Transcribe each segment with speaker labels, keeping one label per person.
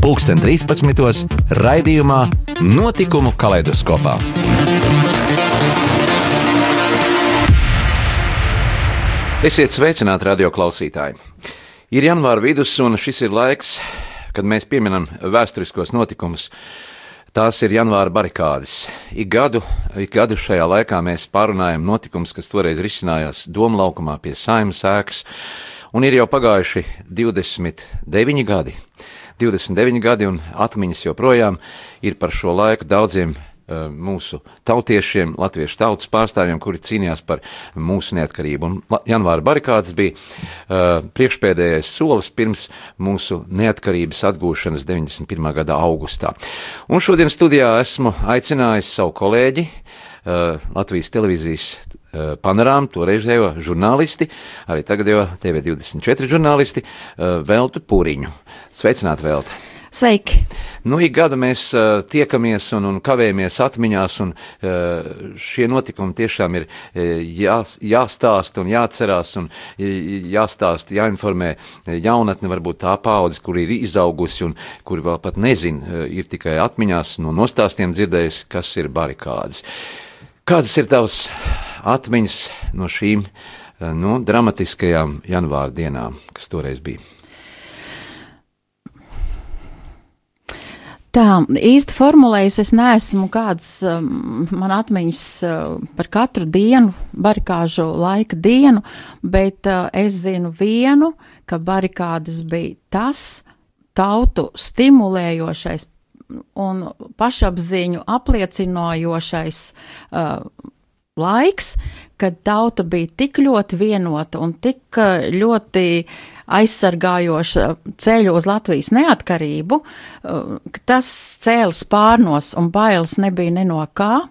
Speaker 1: pulksten 13. raidījumā Notikumu kaleidoskopā. Esiet sveicināti radio klausītāji! Ir janvāra vidus, un šis ir laiks, kad mēs pieminam vēsturiskos notikumus. Tās ir janvāra barikādes. Ik gadu, ik gadu šajā laikā mēs pārunājam notikumus, kas toreiz risinājās Doma laukumā pie saimnes ēkas, un ir jau pagājuši 29 gadi. 29 gadi un atmiņas joprojām ir par šo laiku daudziem uh, mūsu tautiešiem, latviešu tautas pārstāvjiem, kuri cīnījās par mūsu neatkarību. Un janvāra barikādas bija uh, priekšpēdējais solis pirms mūsu neatkarības atgūšanas 91. gada augustā. Un šodien studijā esmu aicinājis savu kolēģi, uh, Latvijas televīzijas panorāmu, toreizējo žurnālisti, arī tagadējo TV24 žurnālisti, Veltu Pūriņu. Sveicināti, Velta!
Speaker 2: Sveiki!
Speaker 1: Nu, ik gadu mēs uh, tiekamies un, un kavējamies atmiņās, un uh, šie notikumi tiešām ir uh, jā, jāstāsta un jāatcerās, un jāstāsta, jāinformē jaunatne, varbūt tā paudze, kur ir izaugusi un kuri vēl pat nezin, uh, ir tikai atmiņās no nostāstiem dzirdējusi, kas ir barikādas. Kādas ir tavas atmiņas no šīm uh, nu, dramatiskajām janvāra dienām, kas toreiz bija?
Speaker 2: Tā īsti formulējis, es neesmu kāds, um, man atmiņas uh, par katru dienu, barikāžu laika dienu, bet uh, es zinu vienu, ka barikādas bija tas tautu stimulējošais un pašapziņu apliecinojošais uh, laiks, kad tauta bija tik ļoti vienota un tik uh, ļoti aizsargājoša ceļu uz Latvijas neatkarību, uh, tas cēlis pārnos un bailes nebija ne no kā.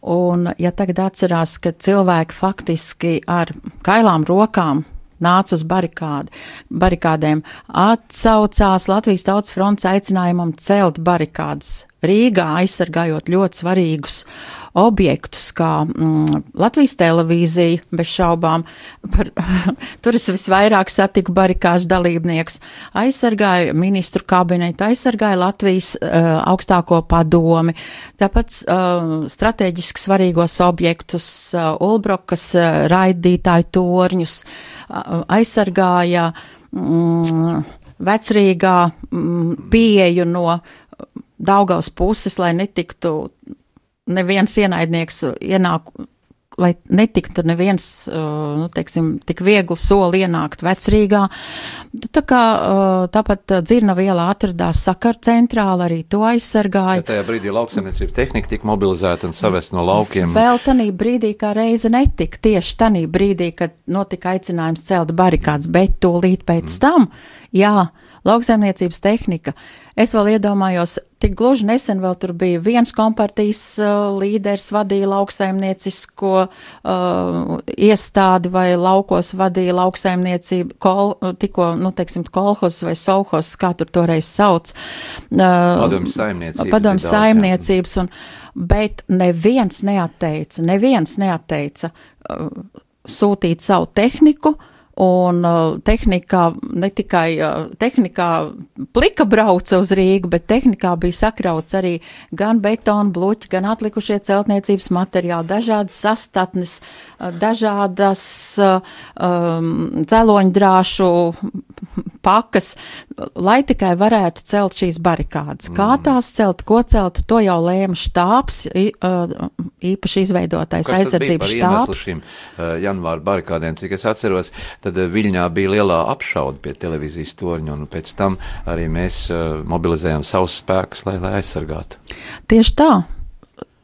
Speaker 2: Un, ja tagad atcerās, ka cilvēki faktiski ar kailām rokām nāca uz barikādi, barikādēm, atsaucās Latvijas Tautas fronts aicinājumam celt barikādas Rīgā, aizsargājot ļoti svarīgus objektus, kā mm, Latvijas televīzija, bez šaubām. Par, tur es visvairāk satiku barikāžu dalībnieks, aizsargāju ministru kabinetu, aizsargāju Latvijas uh, augstāko padomi, tāpat uh, strateģiski svarīgos objektus, uh, Ulbrokas uh, raidītāju torņus, uh, aizsargāja mm, vecrīgā mm, pieeju no Daugaus puses, lai netiktu neviens ienaidnieks ienāk, lai netiktu neviens, uh, nu, teiksim, tik viegli soli ienākt vecrīgā. Tā kā tāpat dzirnava ielā atradās sakar centrāla, arī to aizsargāja.
Speaker 1: Ja tajā brīdī lauksaimniecība tehnika tika mobilizēta un savest no laukiem.
Speaker 2: Vēl tanī brīdī, kā reize netika, tieši tanī brīdī, kad notika aicinājums celt barikāds, bet tūlīt pēc mm. tam, jā, lauksaimniecības tehnika. Es vēl iedomājos, tik gluži nesen vēl tur bija viens kompartijas uh, līderis vadīja lauksaimniecisko uh, iestādi vai laukos vadīja lauksaimniecību, kol, tikko, nu, teiksim, kolhos vai sovhos, kā tur toreiz sauc.
Speaker 1: Uh, padomju saimniecības.
Speaker 2: Padomju saimniecības, un, bet neviens neatteica, neviens neatteica uh, sūtīt savu tehniku, uh, Un uh, tehnikā, ne tikai uh, tehnikā plika brauca uz Rīgu, bet tehnikā bija sakrauts arī gan betona bloķi, gan atlikušie celtniecības materiāli, dažādas sastatnes, uh, dažādas um, dzeloņdrāšu pakas, lai tikai varētu celt šīs barikādas. Kā mm. tās celt, ko celt, to jau lēma štābs, īpaši izveidotais aizsardzības štābs.
Speaker 1: Šim, janvāra barikādēm, cik es atceros, tad Viļņā bija lielā apšaude pie televīzijas torņa, un pēc tam arī mēs mobilizējām savus spēkus, lai, lai aizsargātu.
Speaker 2: Tieši tā.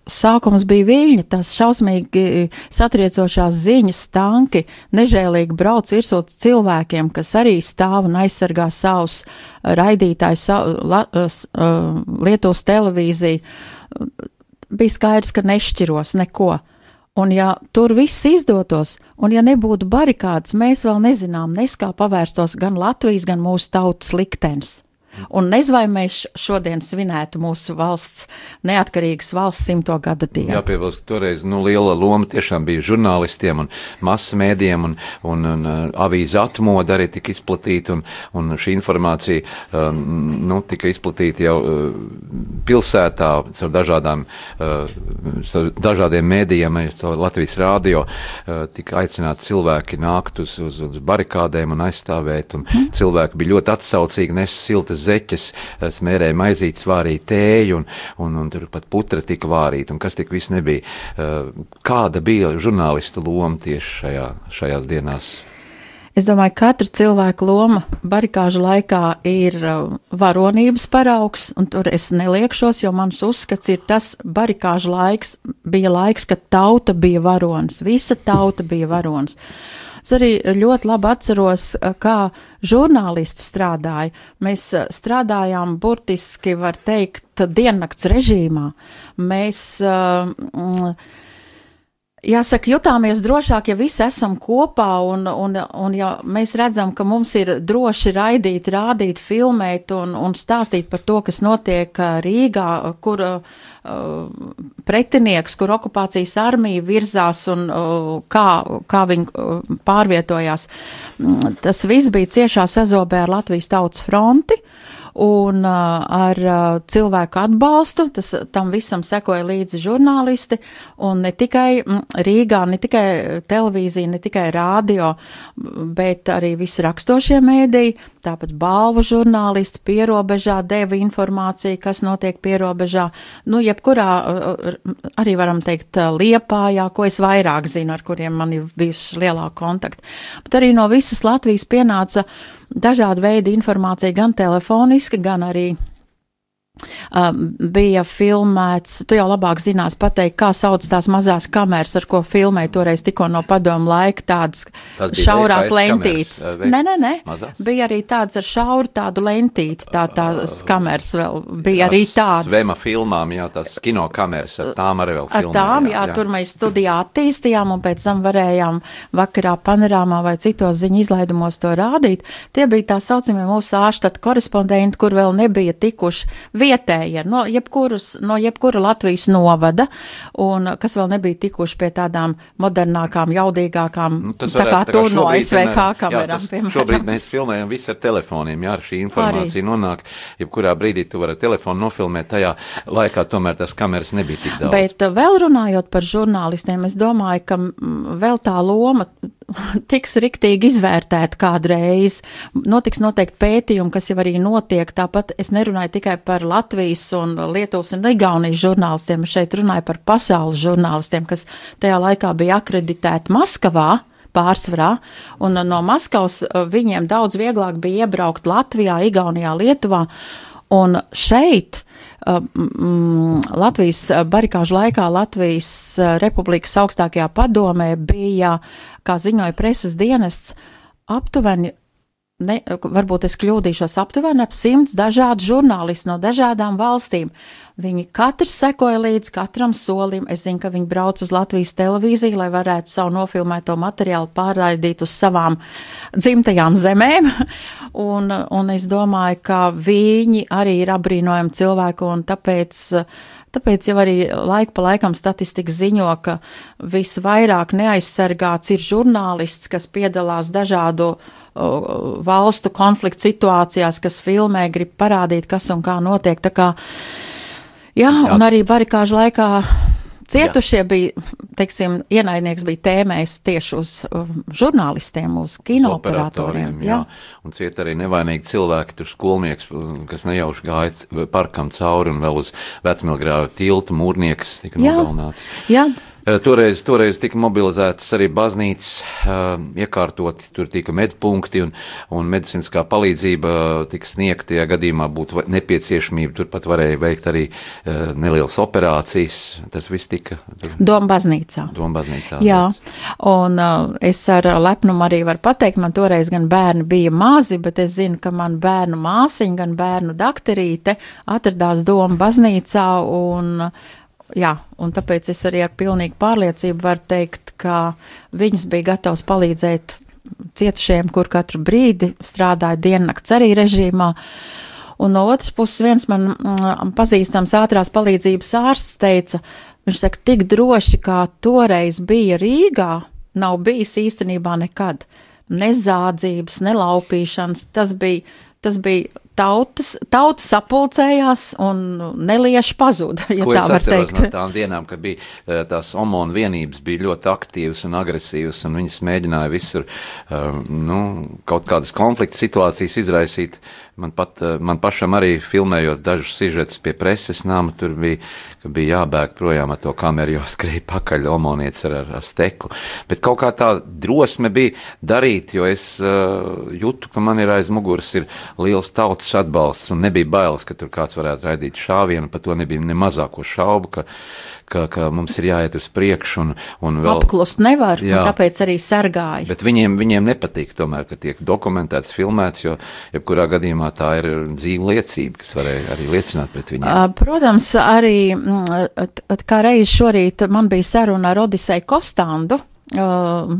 Speaker 2: Sākums bija viļņa, tās šausmīgi satriecošās ziņas, tanki, nežēlīgi brauc virsot cilvēkiem, kas arī stāv un aizsargā savus raidītājus, savu, la, uh, Lietuvas televīziju bija skaidrs, ka nešķiros neko. Un ja tur viss izdotos, un ja nebūtu barikādas, mēs vēl nezinām, nes kā pavērstos gan Latvijas, gan mūsu tautas liktenis. Un nezinu, vai mēs šodien svinētu mūsu valsts neatkarīgas valsts simto gada dienu.
Speaker 1: Jāpiebilst, ka toreiz nu, liela loma tiešām bija žurnālistiem un masu mēdiem, un, un, un uh, avīze atmoda arī tika izplatīta, un, un šī informācija um, nu, tika izplatīta jau uh, pilsētā ar dažādām, uh, dažādiem mēdījiem, Latvijas rādio, uh, tika aicināti cilvēki nākt uz, uz, uz barikādēm un aizstāvēt, un mm. cilvēki bija ļoti atsaucīgi, nes siltas zeķes, eh, smērēja maizītes, vārīja tēju, un, un, un tur pat putra tika vārīta, un kas tik viss nebija. Eh, kāda bija žurnālista loma tieši šajā, šajās dienās?
Speaker 2: Es domāju, ka katra cilvēka loma barikāžu laikā ir uh, varonības paraugs, un tur es neliekšos, jo mans uzskats ir tas barikāžu laiks bija laiks, kad tauta bija varonis, visa tauta bija varonis. Es arī ļoti labi atceros, eh, kā žurnālisti strādāja. Mēs eh, strādājām burtiski, var teikt, diennakts režīmā. Mēs uh, Jāsaka, jutāmies drošāk, ja visi esam kopā, un, un, un ja mēs redzam, ka mums ir droši raidīt, rādīt, filmēt un, un stāstīt par to, kas notiek Rīgā, kur pretinieks, kur okupācijas armija virzās un uh, kā, kā viņi uh, pārvietojās. Mm, tas viss bija ciešā sazobē ar Latvijas tautas fronti. Uh, un ar cilvēku atbalstu. Tas, tam visam sekoja līdzi žurnālisti, un ne tikai Rīgā, ne tikai televīzija, ne tikai rādio, bet arī visi rakstošie mēdīji, tāpat balvu žurnālisti pierobežā deva informāciju, kas notiek pierobežā. Nu, jebkurā, arī varam teikt, liepājā, ko es vairāk zinu, ar kuriem man ir bijuši lielāka kontakta. Bet arī no visas Latvijas pienāca uh, dažāda veida informācija, gan telefoniski, gan arī bija filmēts, tu jau labāk zinās pateikt, kā sauc tās mazās kameras, ar ko filmēja toreiz tikko no padomu laika, tādas šaurās lentītes.
Speaker 1: Uh,
Speaker 2: nē, nē, nē, mazās? bija arī tāds ar šauru tādu lentīti, tā tās uh, kameras vēl bija arī tāds.
Speaker 1: Svema filmām, jā, tās kino kameras, ar tām arī vēl
Speaker 2: filmēja. Ar tām, jā, jā, jā, tur mēs studijā attīstījām un pēc tam varējām vakarā panorāmā vai citos ziņu izlaidumos to rādīt. Tie bija tā saucamie mūsu ārštata korespondenti, kur vēl nebija tikuši vietējie, no, jebkurus, no jebkura Latvijas novada, un kas vēl nebija tikuši pie tādām modernākām, jaudīgākām, nu, tā kā tu no SVH kamerām,
Speaker 1: piemēram. Šobrīd mēs filmējam visu ar telefoniem, jā, šī informācija Arī. nonāk, jebkurā brīdī tu vari ar telefonu nofilmēt, tajā laikā tomēr tās kameras nebija tik daudz.
Speaker 2: Bet vēl runājot par žurnālistiem, es domāju, ka vēl tā loma tiks riktīgi izvērtēta kādreiz. Notiks noteikti pētījumi, kas jau arī notiek. Tāpat es nerunāju tikai par Latvijas un Lietuvas un Igaunijas žurnālistiem, šeit runāju par pasaules žurnālistiem, kas tajā laikā bija akreditēti Maskavā pārsvarā, un no Maskavas uh, viņiem daudz vieglāk bija iebraukt Latvijā, Igaunijā, Lietuvā, un šeit mm, Latvijas barikāžu laikā Latvijas uh, Republikas augstākajā padomē bija, kā ziņoja preses dienests, aptuveni ne, varbūt es kļūdīšos, aptuveni ap simts dažādu žurnālistu no dažādām valstīm. Viņi katrs sekoja līdz katram solim. Es zinu, ka viņi brauc uz Latvijas televīziju, lai varētu savu nofilmēto materiālu pārraidīt uz savām dzimtajām zemēm. un, un es domāju, ka viņi arī ir apbrīnojami cilvēki, un tāpēc Tāpēc jau arī laika pa laikam statistika ziņo, ka visvairāk neaizsargāts ir žurnālists, kas piedalās dažādu valstu konfliktu situācijās, kas filmē, grib parādīt, kas un kā notiek. Tā kā, jā, jā. un arī barikāžu laikā Cietušie jā. bija, teiksim, ienaidnieks bija tēmējis tieši uz uh, žurnālistiem, uz kinooperatoriem. Jā. jā,
Speaker 1: un ciet arī nevainīgi cilvēki, tur skolnieks, kas nejauši gāja parkam cauri un vēl uz vecmilgrāvu tiltu mūrnieks tika nogalināts.
Speaker 2: Jā,
Speaker 1: toreiz, toreiz tika mobilizētas arī baznīcas, uh, iekārtoti, tur tika medpunkti un, un medicīniskā palīdzība tika sniegta, ja gadījumā būtu nepieciešamība. Turpat varēja veikt arī nelielas operācijas. Tas viss tika.
Speaker 2: Doma baznīcā.
Speaker 1: Doma baznīcā.
Speaker 2: Jā, un es ar lepnumu arī varu pateikt, man toreiz gan bērni bija mazi, bet es zinu, ka man bērnu māsiņa, gan bērnu dakterīte atradās Doma baznīcā un jā, un tāpēc es arī ar pilnīgu pārliecību varu teikt, ka viņas bija gatavas palīdzēt cietušiem, kur katru brīdi strādāja diennakts arī režīmā. Un no otras puses, viens man mm, pazīstams ātrās palīdzības ārsts teica, viņš saka, tik droši kā toreiz bija Rīgā, nav bijis īstenībā nekad. Ne zādzības, ne laupīšanas, tas bija, tas bija tautas, tautas sapulcējās un nelieši pazuda, ja
Speaker 1: Ko
Speaker 2: tā var teikt.
Speaker 1: No tām dienām, kad bija eh, tās omona vienības, bija ļoti aktīvas un agresīvas, un viņas mēģināja visur um, nu, kaut kādas konflikta situācijas izraisīt. Man, pat, eh, man pašam arī filmējot dažus sižetus pie preses nama, tur bija, bija jābēg projām ar to kameru, jo skrēja pakaļ omonietis ar, ar, ar steku. Bet kaut kā tā drosme bija darīt, jo es uh, jūtu, ka man ir aiz muguras ir liels tautas atbalsts un nebija bailes, ka tur kāds varētu raidīt šāvienu, par to nebija ne mazāko šaubu, ka, ka, ka mums ir jāiet uz priekšu un, un vēl.
Speaker 2: Apklust nevar, jā, tāpēc arī sargāja.
Speaker 1: Bet viņiem, viņiem nepatīk tomēr, ka tiek dokumentēts, filmēts, jo jebkurā gadījumā tā ir dzīva liecība, kas varēja arī liecināt pret viņiem.
Speaker 2: Protams, arī mm, kā reiz šorīt man bija saruna ar Odiseju Kostandu. Uh,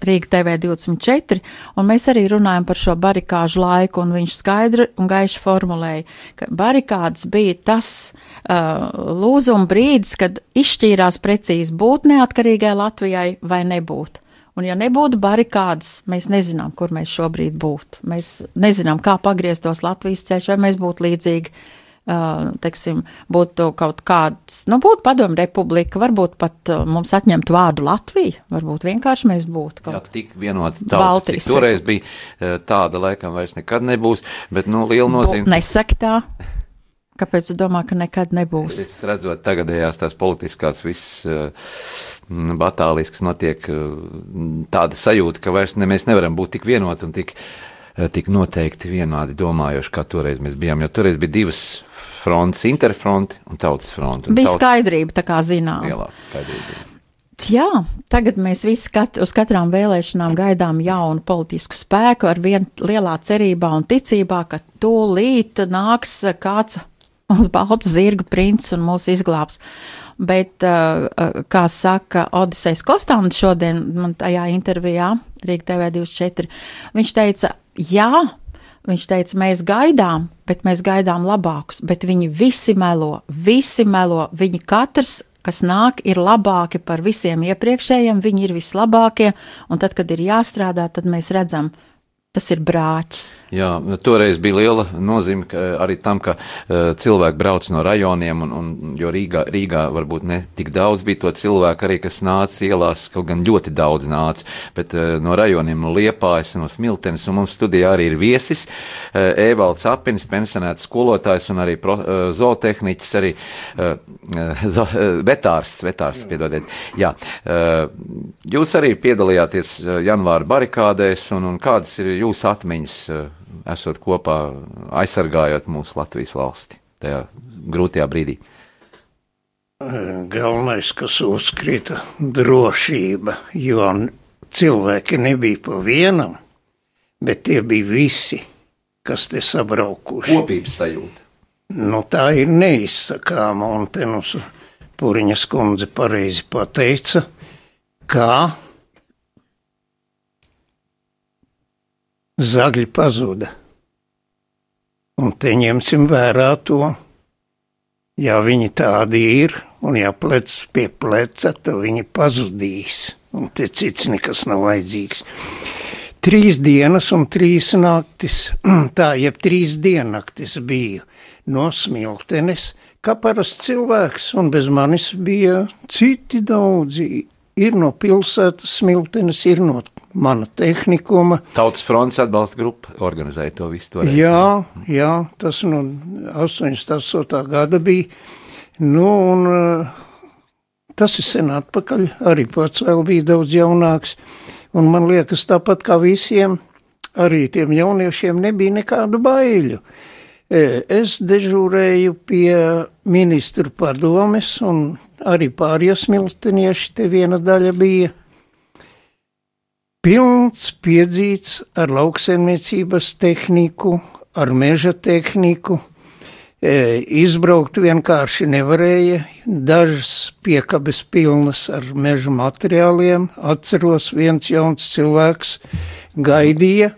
Speaker 2: Rīga TV 24, un mēs arī runājam par šo barikāžu laiku, un viņš skaidri un gaiši formulēja, ka barikādas bija tas uh, lūzuma brīdis, kad izšķīrās precīzi būt neatkarīgai Latvijai vai nebūt. Un ja nebūtu barikādas, mēs nezinām, kur mēs šobrīd būtu. Mēs nezinām, kā pagrieztos Latvijas ceļš, vai mēs būtu līdzīgi, uh, teiksim, būtu kaut kāds, nu, būtu padomu republika, varbūt pat mums atņemt vārdu Latvija, varbūt vienkārši mēs būtu kaut
Speaker 1: kā. tik vienot tauta, cik toreiz bija tāda, laikam vairs nekad nebūs, bet, nu, liela nozīme.
Speaker 2: Nesaka tā. Kāpēc tu domā, ka nekad nebūs?
Speaker 1: Es redzot tagadējās tās politiskās visas uh, batālijas, kas notiek, tāda sajūta, ka vairs ne, mēs nevaram būt tik vienoti un tik, uh, tik noteikti vienādi domājoši, kā toreiz mēs bijām, jo toreiz bija divas frontes, interfronti un tautas fronti.
Speaker 2: Bija tautas... skaidrība, tā kā zinām.
Speaker 1: Lielāka skaidrība.
Speaker 2: Jā, tagad mēs visi kat, uz katrām vēlēšanām gaidām jaunu politisku spēku ar vien lielā cerībā un ticībā, ka tūlīt nāks kāds uz balta zirga princis un mūs izglābs. Bet, uh, kā saka Odisejas Kostāns šodien man tajā intervijā Rīga TV 24, viņš teica, jā, viņš teica, mēs gaidām, bet mēs gaidām labākus, bet viņi visi melo, visi melo, viņi katrs kas nāk, ir labāki par visiem iepriekšējiem, viņi ir vislabākie, un tad, kad ir jāstrādā, tad mēs redzam, Tas ir brāķis.
Speaker 1: Jā, toreiz bija liela nozīme ka arī tam, ka uh, cilvēki brauc no rajoniem, un, un, jo Rīgā, Rīgā varbūt ne tik daudz bija to cilvēku arī, kas nāca ielās, kaut gan ļoti daudz nāca, bet uh, no rajoniem, no Liepājas, no Smiltenes, un mums studijā arī ir viesis, uh, Ēvalds Apinis, pensionēts skolotājs un arī pro, uh, zootehniķis, arī uh, zo, uh, vetārsts, vetārsts, piedodiet. Jā, uh, jūs arī piedalījāties janvāra barikādēs, un, un kādas ir jūsu atmiņas, eh, esot kopā, aizsargājot mūsu Latvijas valsti tajā grūtajā brīdī?
Speaker 3: Galvenais, kas uzkrita, drošība, jo cilvēki nebija pa vienam, bet tie bija visi, kas te sabraukuši.
Speaker 1: Kopības sajūta.
Speaker 3: Nu, tā ir neizsakāma, un te mums Puriņas kundze pareizi pateica, kā zagļi pazuda. Un te ņemsim vērā to, ja viņi tādi ir, un ja plec pie pleca, tad viņi pazudīs, un te cits nekas nav vajadzīgs. Trīs dienas un trīs naktis, tā jeb trīs diennaktis bija no smiltenes, kā parasts cilvēks, un bez manis bija citi daudzi ir no pilsētas smiltenes, ir no mana tehnikuma.
Speaker 1: Tautas fronts atbalsta grupa organizēja to visu. Toreiz,
Speaker 3: jā, jā, tas no 88. gada bija. Nu, un, eh, tas ir sen atpakaļ, arī pats vēl bija daudz jaunāks. Un man liekas, tāpat kā visiem, arī tiem jauniešiem nebija nekādu baiļu. E, es dežūrēju pie ministru padomes un arī pārējie smiltenieši, te viena daļa bija pilns piedzīts ar lauksaimniecības tehniku, ar meža tehniku, E, izbraukt vienkārši nevarēja. Dažas piekabes pilnas ar meža materiāliem. Atceros, viens jauns cilvēks gaidīja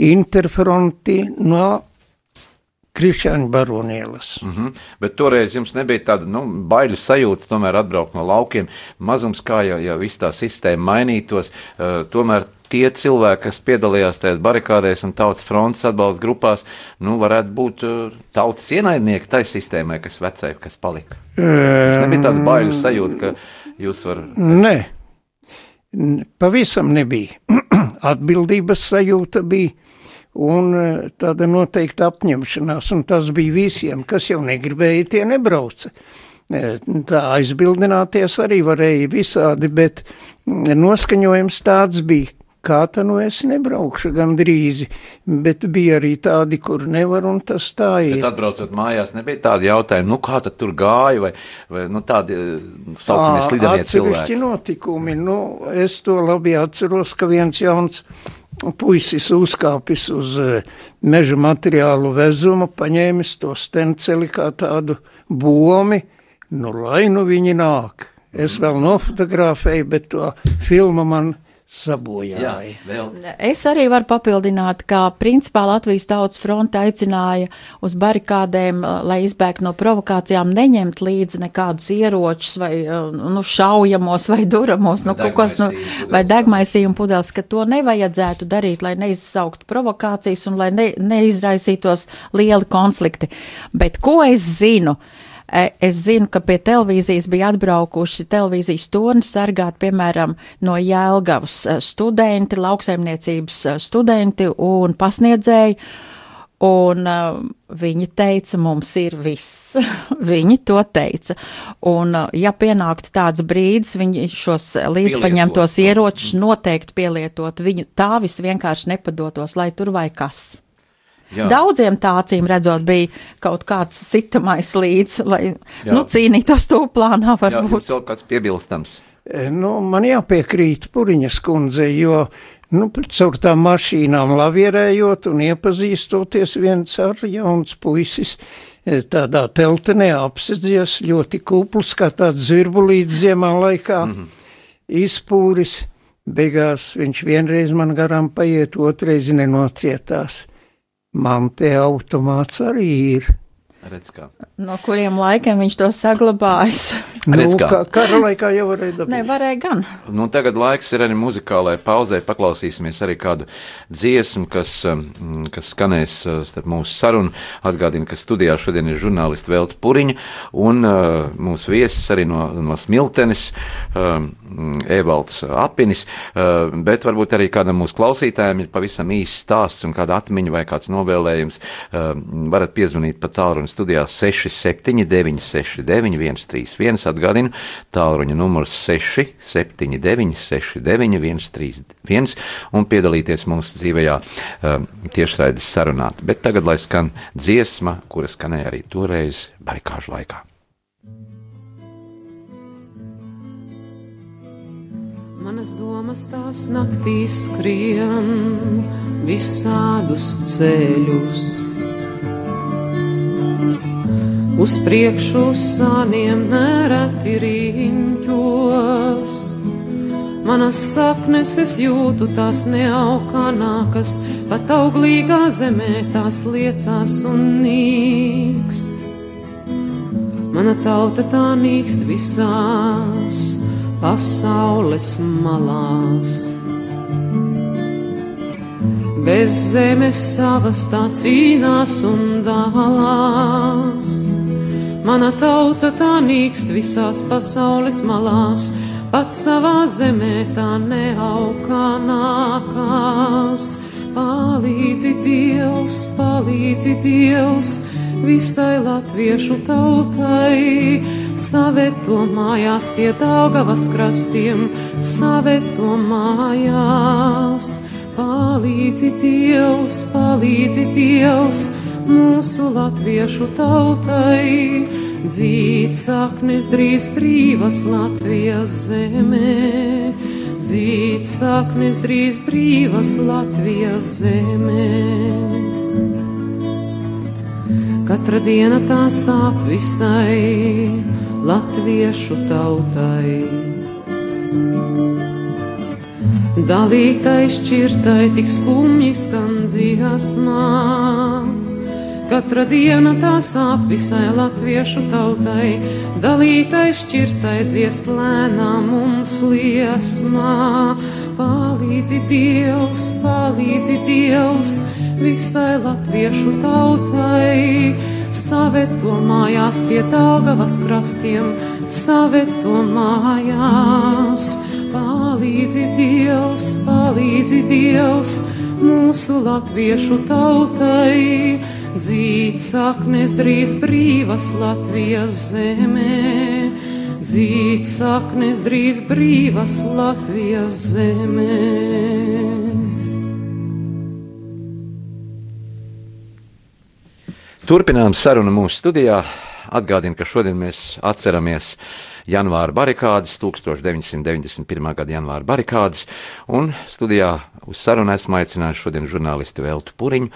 Speaker 3: interfronti no Krišāņa baronielas.
Speaker 1: Mm -hmm. Bet toreiz jums nebija tāda nu, baiļu sajūta, tomēr atbraukt no laukiem. Mazums kā jau, jau viss tā sistēma mainītos, uh, tomēr tie cilvēki, kas piedalījās tajās barikādēs un tautas frontes atbalsta grupās, nu, varētu būt uh, tautas ienaidnieki tai sistēmai, kas vecēja, kas palika. Jums nebija tāda baiļu sajūta, ka jūs varat.
Speaker 3: Nē, pavisam nebija. Atbildības sajūta bija un e, tāda noteikta apņemšanās, un tas bija visiem, kas jau negribēja, tie nebrauca. E, tā aizbildināties arī varēja visādi, bet noskaņojums tāds bija, kā tā nu es nebraukšu gandrīz, bet bija arī tādi, kur nevar, un tas tā ir.
Speaker 1: Bet atbraucot mājās, nebija tādi jautājumi, nu kā tad tur gāja, vai, vai nu tādi e, saucamie slidamie cilvēki?
Speaker 3: notikumi, nu es to labi atceros, ka viens jauns puisis uzkāpis uz e, meža materiālu vezumu, paņēmis to stenceli kā tādu bomi, nu lai nu viņi nāk. Es vēl nofotografēju, bet to filmu man sabojāja.
Speaker 2: Jā, es arī varu papildināt, ka principā Latvijas tautas fronte aicināja uz barikādēm, lai izbēgtu no provokācijām, neņemt līdzi nekādus ieročus vai nu, šaujamos vai duramos, nu, kaut kas, nu, vai degmaisījumu pudeles, ka to nevajadzētu darīt, lai neizsauktu provokācijas un lai ne, neizraisītos lieli konflikti. Bet ko es zinu? Uh, es zinu, ka pie televīzijas bija atbraukuši televīzijas torni sargāt, piemēram, no Jēlgavas e, studenti, lauksaimniecības e, studenti un pasniedzēji. Un uh, viņi teica, mums ir viss. viņi to teica. Un, uh, ja pienāktu tāds brīdis, viņi šos līdzpaņemtos ieročus noteikti pielietot. Viņu tā vis vienkārši nepadotos, lai tur vai kas. Jā. Daudziem tā acīm redzot, bija kaut kāds sitamais līdz, lai Jā. nu, cīnītos to plānā. Varbūt.
Speaker 1: Jā, vēl kāds piebilstams.
Speaker 3: E, nu, man jāpiekrīt Puriņas kundze, jo nu, caur tām mašīnām lavierējot un iepazīstoties viens ar jauns puisis, e, tādā teltenē apsedzies ļoti kupls, kā tāds zirbulīts ziemā laikā, mm -hmm. izpūris, beigās viņš vienreiz man garām paiet, otreiz nenocietās. Man te automāts arī ir.
Speaker 2: No kuriem laikiem viņš to saglabājis?
Speaker 3: nu, kā kara laikā jau varēja dabūt.
Speaker 2: Nē, varēja gan.
Speaker 1: Nu, tagad laiks ir arī muzikālai pauzē. Paklausīsimies arī kādu dziesmu, kas, um, kas skanēs uh, starp mūsu sarunu. Atgādinu, ka studijā šodien ir žurnālisti Velta Puriņa un uh, mūsu viesis arī no, no Smiltenes. Um, Evalds Apinis, uh, bet varbūt arī kādam mūsu klausītājiem ir pavisam īsts stāsts un kāda atmiņa vai kāds novēlējums. Uh, varat piezvanīt pa tālruni studijā 679 69 131, atgādinu, tālruņa numurs 679 69 131 un piedalīties mūsu dzīvajā um, tiešraides sarunā. Bet tagad lai skan dziesma, kura skanēja arī toreiz barikāžu laikā.
Speaker 4: Manas domas tās naktīs skrien visādus ceļus uz priekšu sāniem nereti riņķos. Manas saknes es jūtu, tās neaukā nākas, pat auglīgā zemē tās liecās un nīkst. Mana tauta tā nīkst visās pasaules malās. Bez zemes savas tā cīnās un dalās Mana tauta tā nīkst visās pasaules malās, pat savā zemē tā neaugā nākās. Palīdzi Dievs, palīdzi Dievs visai latviešu tautai, saveto mājās pie Daugavas krastiem, saveto mājās. Palīdzi Dievs, palīdzi Dievs, mūsu latviešu tautai, dzīt saknes drīz brīvas Latvijas zemē, dzīt saknes drīz brīvas Latvijas zemē. Katra diena tā sāp visai latviešu tautai. Dalītai šķirtai tik skumji skan dziesmā. Katra diena tā sāp visai latviešu tautai, dalītai šķirtai dziest lēnām mums liesmā. Palīdzi Dievs, palīdzi Dievs, visai latviešu tautai. Saveto mājās pie Daugavas krastiem, saveto mājās. Palīdzi Dievs, palīdzi Dievs, mūsu latviešu tautai. Dzīt saknes drīz brīvas Latvijas zemē, dzīt saknes drīz brīvas Latvijas zemē.
Speaker 1: Turpinām sarunu mūsu studijā. Atgādinu, ka šodien mēs atceramies janvāra barikādas, 1991. gada janvāra barikādas, un studijā uz sarunu esmu aicinājis šodien žurnālisti Veltu Puriņu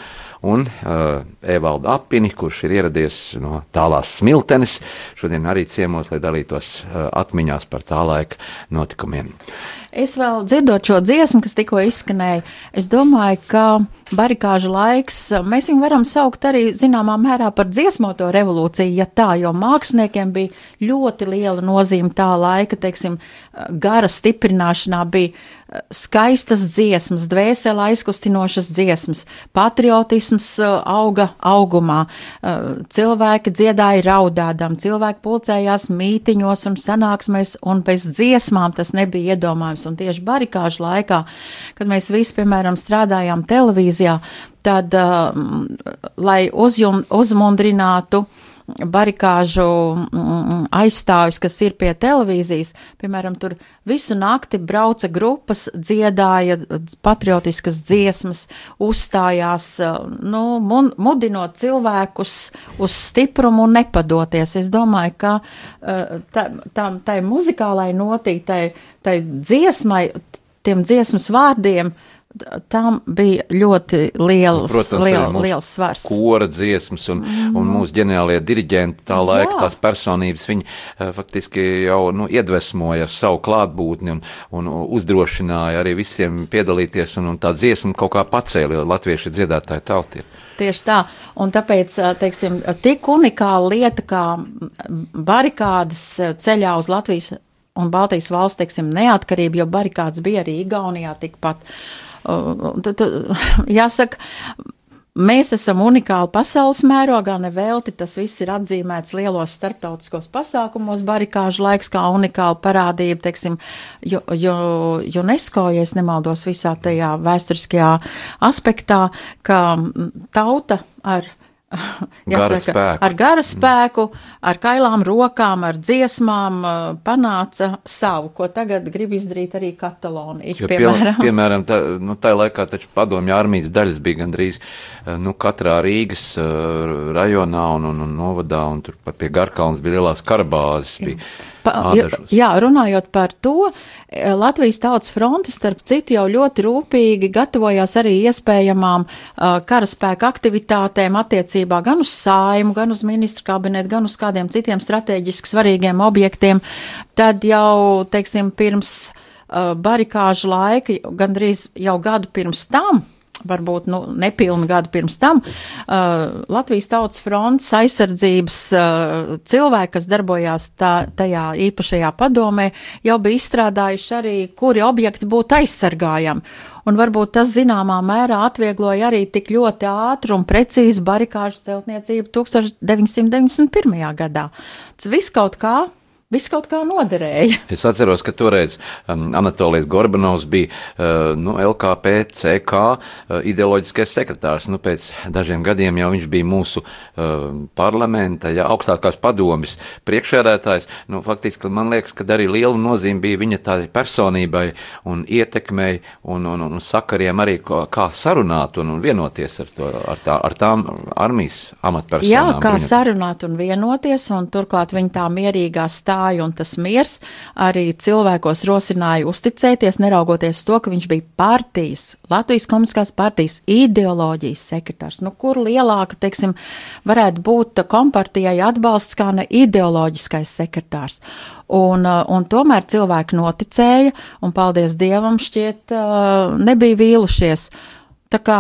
Speaker 1: un uh, Evaldu Apini, kurš ir ieradies no tālās smiltenes, šodien arī ciemos, lai dalītos uh, atmiņās par tā laika notikumiem.
Speaker 2: Es vēl dzirdot šo dziesmu, kas tikko izskanēja, es domāju, ka barikāžu laiks, mēs viņu varam saukt arī zināmā mērā par dziesmoto revolūciju, ja tā, jo māksliniekiem bija ļoti liela nozīme tā laika, teiksim, gara stiprināšanā bija eh, skaistas dziesmas, dvēseli aizkustinošas dziesmas, patriotisms eh, auga augumā, eh, cilvēki dziedāja raudādam, cilvēki pulcējās mītiņos un sanāksmēs, un bez dziesmām tas nebija iedomājams, un tieši barikāžu laikā, kad mēs visi, piemēram, strādājām televīzijā, tad, lai uzjum, uzmundrinātu, barikāžu mm, aizstāvis, kas ir pie televīzijas, piemēram, tur visu nakti brauca grupas, dziedāja patriotiskas dziesmas, uzstājās, nu, mudinot cilvēkus uz stiprumu un nepadoties. Es domāju, ka tā, tā, tai muzikālai notītai, tai dziesmai, tiem dziesmas vārdiem, uh, tam bija ļoti liels, nu, Protams, liel, liels svars.
Speaker 1: Kora dziesmas un, mm. un mūsu ģeniālie diriģenti tā laika, Jā. tās personības, viņi uh, faktiski jau nu, iedvesmoja ar savu klātbūtni un, un uzdrošināja arī visiem piedalīties, un, un tā dziesma kaut kā pacēla, jo latvieši dziedātāji tauti ir.
Speaker 2: Tieši tā, un tāpēc, teiksim, tik unikāla lieta kā barikādas ceļā uz Latvijas un Baltijas valsts, teiksim, neatkarību, jo barikādas bija arī Igaunijā tikpat. Uh, Tad, jāsaka, Mēs esam unikāli pasaules mērogā, nevelti tas viss ir atzīmēts lielos starptautiskos pasākumos, barikāžu laiks kā unikāla parādība, teiksim, jo, jo UNESCO, ja es nemaldos visā tajā vēsturiskajā aspektā, ka tauta ar
Speaker 1: Jāsaka, gara
Speaker 2: ar gara spēku, ar kailām rokām, ar dziesmām panāca savu, ko tagad grib izdarīt arī Katalonija.
Speaker 1: Piemēram, piemēram tā, nu, tā laikā taču padomju armijas daļas bija gandrīz nu, katrā Rīgas uh, rajonā un, un, un novadā, un tur pat pie Garkalnas bija lielās karabāzes. Bija.
Speaker 2: Pa, jā, runājot par to, eh, Latvijas tautas fronte, starp citu, jau ļoti rūpīgi gatavojās arī iespējamām uh, karaspēka aktivitātēm attiecībā gan uz saimu, gan uz ministru kabinetu, gan uz kādiem citiem strateģiski svarīgiem objektiem. Tad jau, teiksim, pirms uh, barikāžu laika, gandrīz jau gadu pirms tam, varbūt nu, nepilnu gadu pirms tam, uh, Latvijas Tautas fronts aizsardzības uh, cilvēki, kas darbojās tā, tajā īpašajā padomē, jau bija izstrādājuši arī, kuri objekti būtu aizsargājami. Un varbūt tas zināmā mērā atviegloja arī tik ļoti ātru un precīzu barikāžu celtniecību 1991. gadā. Tas viss kaut kā Viss kaut kā noderēja.
Speaker 1: Es atceros, ka toreiz um, Anatolijas Gorbanovs bija uh, nu, LKP, CK uh, ideoloģiskais sekretārs. Nu, pēc dažiem gadiem jau viņš bija mūsu uh, parlamenta, ja, augstākās padomis priekšēdētājs. Nu, faktiski man liekas, ka arī liela nozīme bija viņa tādai personībai un ietekmei un, un, un sakariem arī, kā sarunāt un, un vienoties ar, to, ar, tā, ar tām armijas amatpersonām.
Speaker 2: Jā, kā bruņot. sarunāt un vienoties, un turklāt viņa tā mierīgā stāvā gāja, un tas miers arī cilvēkos rosināja uzticēties, neraugoties to, ka viņš bija partijas, Latvijas komunistiskās partijas ideoloģijas sekretārs. Nu, kur lielāka, teiksim, varētu būt kompartijai atbalsts kā ne ideoloģiskais sekretārs. Un, uh, un tomēr cilvēki noticēja, un paldies Dievam, šķiet, uh, nebija vīlušies. Tā kā,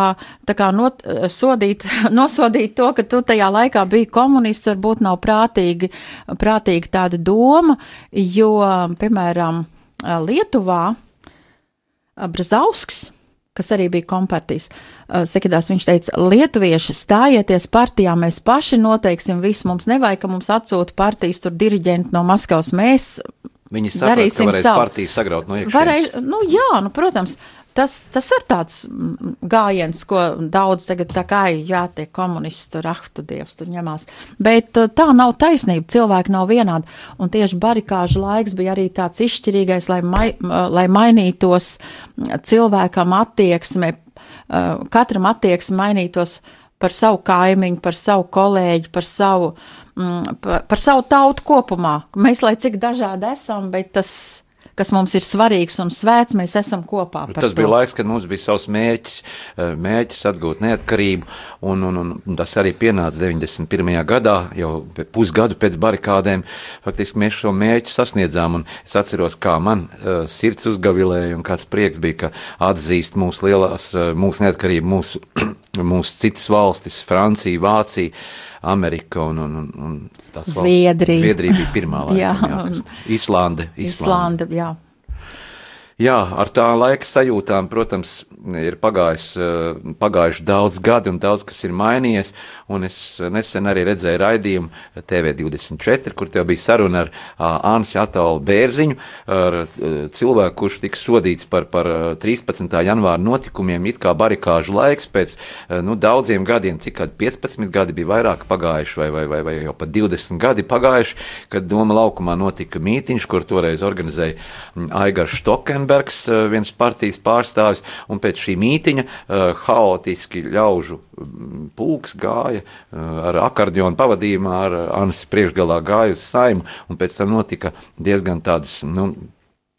Speaker 2: tā kā not, sodīt, nosodīt to, ka tu tajā laikā biji komunists, varbūt nav prātīgi, prātīgi tāda doma, jo, piemēram, Lietuvā Brazausks, kas arī bija kompartijas sekretārs, viņš teica, lietuvieši stājieties partijā, mēs paši noteiksim visu, mums nevajag, ka mums atsūta partijas tur diriģenti no Maskavas, mēs
Speaker 1: Viņi saprot,
Speaker 2: darīsim
Speaker 1: ka varēs
Speaker 2: savu.
Speaker 1: partiju sagraut no iekšienes.
Speaker 2: Varēja, nu jā, nu, protams, tas, tas ir tāds mm, gājiens, ko daudz tagad saka, ai, jā, tie komunisti tur, ah, tu dievs, tur ņemās. Bet uh, tā nav taisnība, cilvēki nav vienādi. Un tieši barikāžu laiks bija arī tāds izšķirīgais, lai, mai, uh, lai mainītos mm, cilvēkam attieksme, uh, katram attieksme mainītos par savu kaimiņu, par savu kolēģi, par savu, mm, par, par savu tautu kopumā. Mēs, lai cik dažādi esam, bet tas, kas mums ir svarīgs un svēts, mēs esam kopā. par
Speaker 1: Tas
Speaker 2: to.
Speaker 1: bija laiks, kad mums bija savs mērķis, eh, mērķis atgūt neatkarību, un, un, un tas arī pienāca 91. gadā, jau pusgadu pēc barikādēm. Faktiski mēs šo mērķi sasniedzām, un es atceros, kā man uh, sirds uzgavilēja, un kāds prieks bija, ka atzīst mūsu lielās, uh, mūsu neatkarību, mūsu, mūsu citas valstis, Francija, Vācija. Amerika un, un, un, un
Speaker 2: Zviedrija.
Speaker 1: Zviedrija bija pirmā laikam,
Speaker 2: Jā.
Speaker 1: jā, Islande. Islande.
Speaker 2: Islanda, jā.
Speaker 1: Jā, ar tā laika sajūtām, protams, ir pagājis, eh, pagājuši daudz gadi un daudz kas ir mainījies. Es nesen arī redzēju raidījumu TV24, kur tev bija saruna ar Ansi Atalu Bērziņu, ar cilvēku, kurš tika sodīts par, par eh, 13. janvāra notikumiem, it kā barikāžu laiks pēc nu, daudziem gadiem, cik kad 15 gadi bija vairāk pagājuši, vai, vai, vai, vai jau pat 20 gadi pagājuši, kad Doma laukumā notika mītiņš, kur toreiz organizēja Aigars Štokenbergs, eh, viens partijas pārstāvis, un pēc šī mītiņa eh, haotiski ļaužu mm, pulks gāja eh, ar akordionu pavadījumā, ar Anas priekšgalā gāja uz saimu, un pēc tam notika diezgan tādas, nu,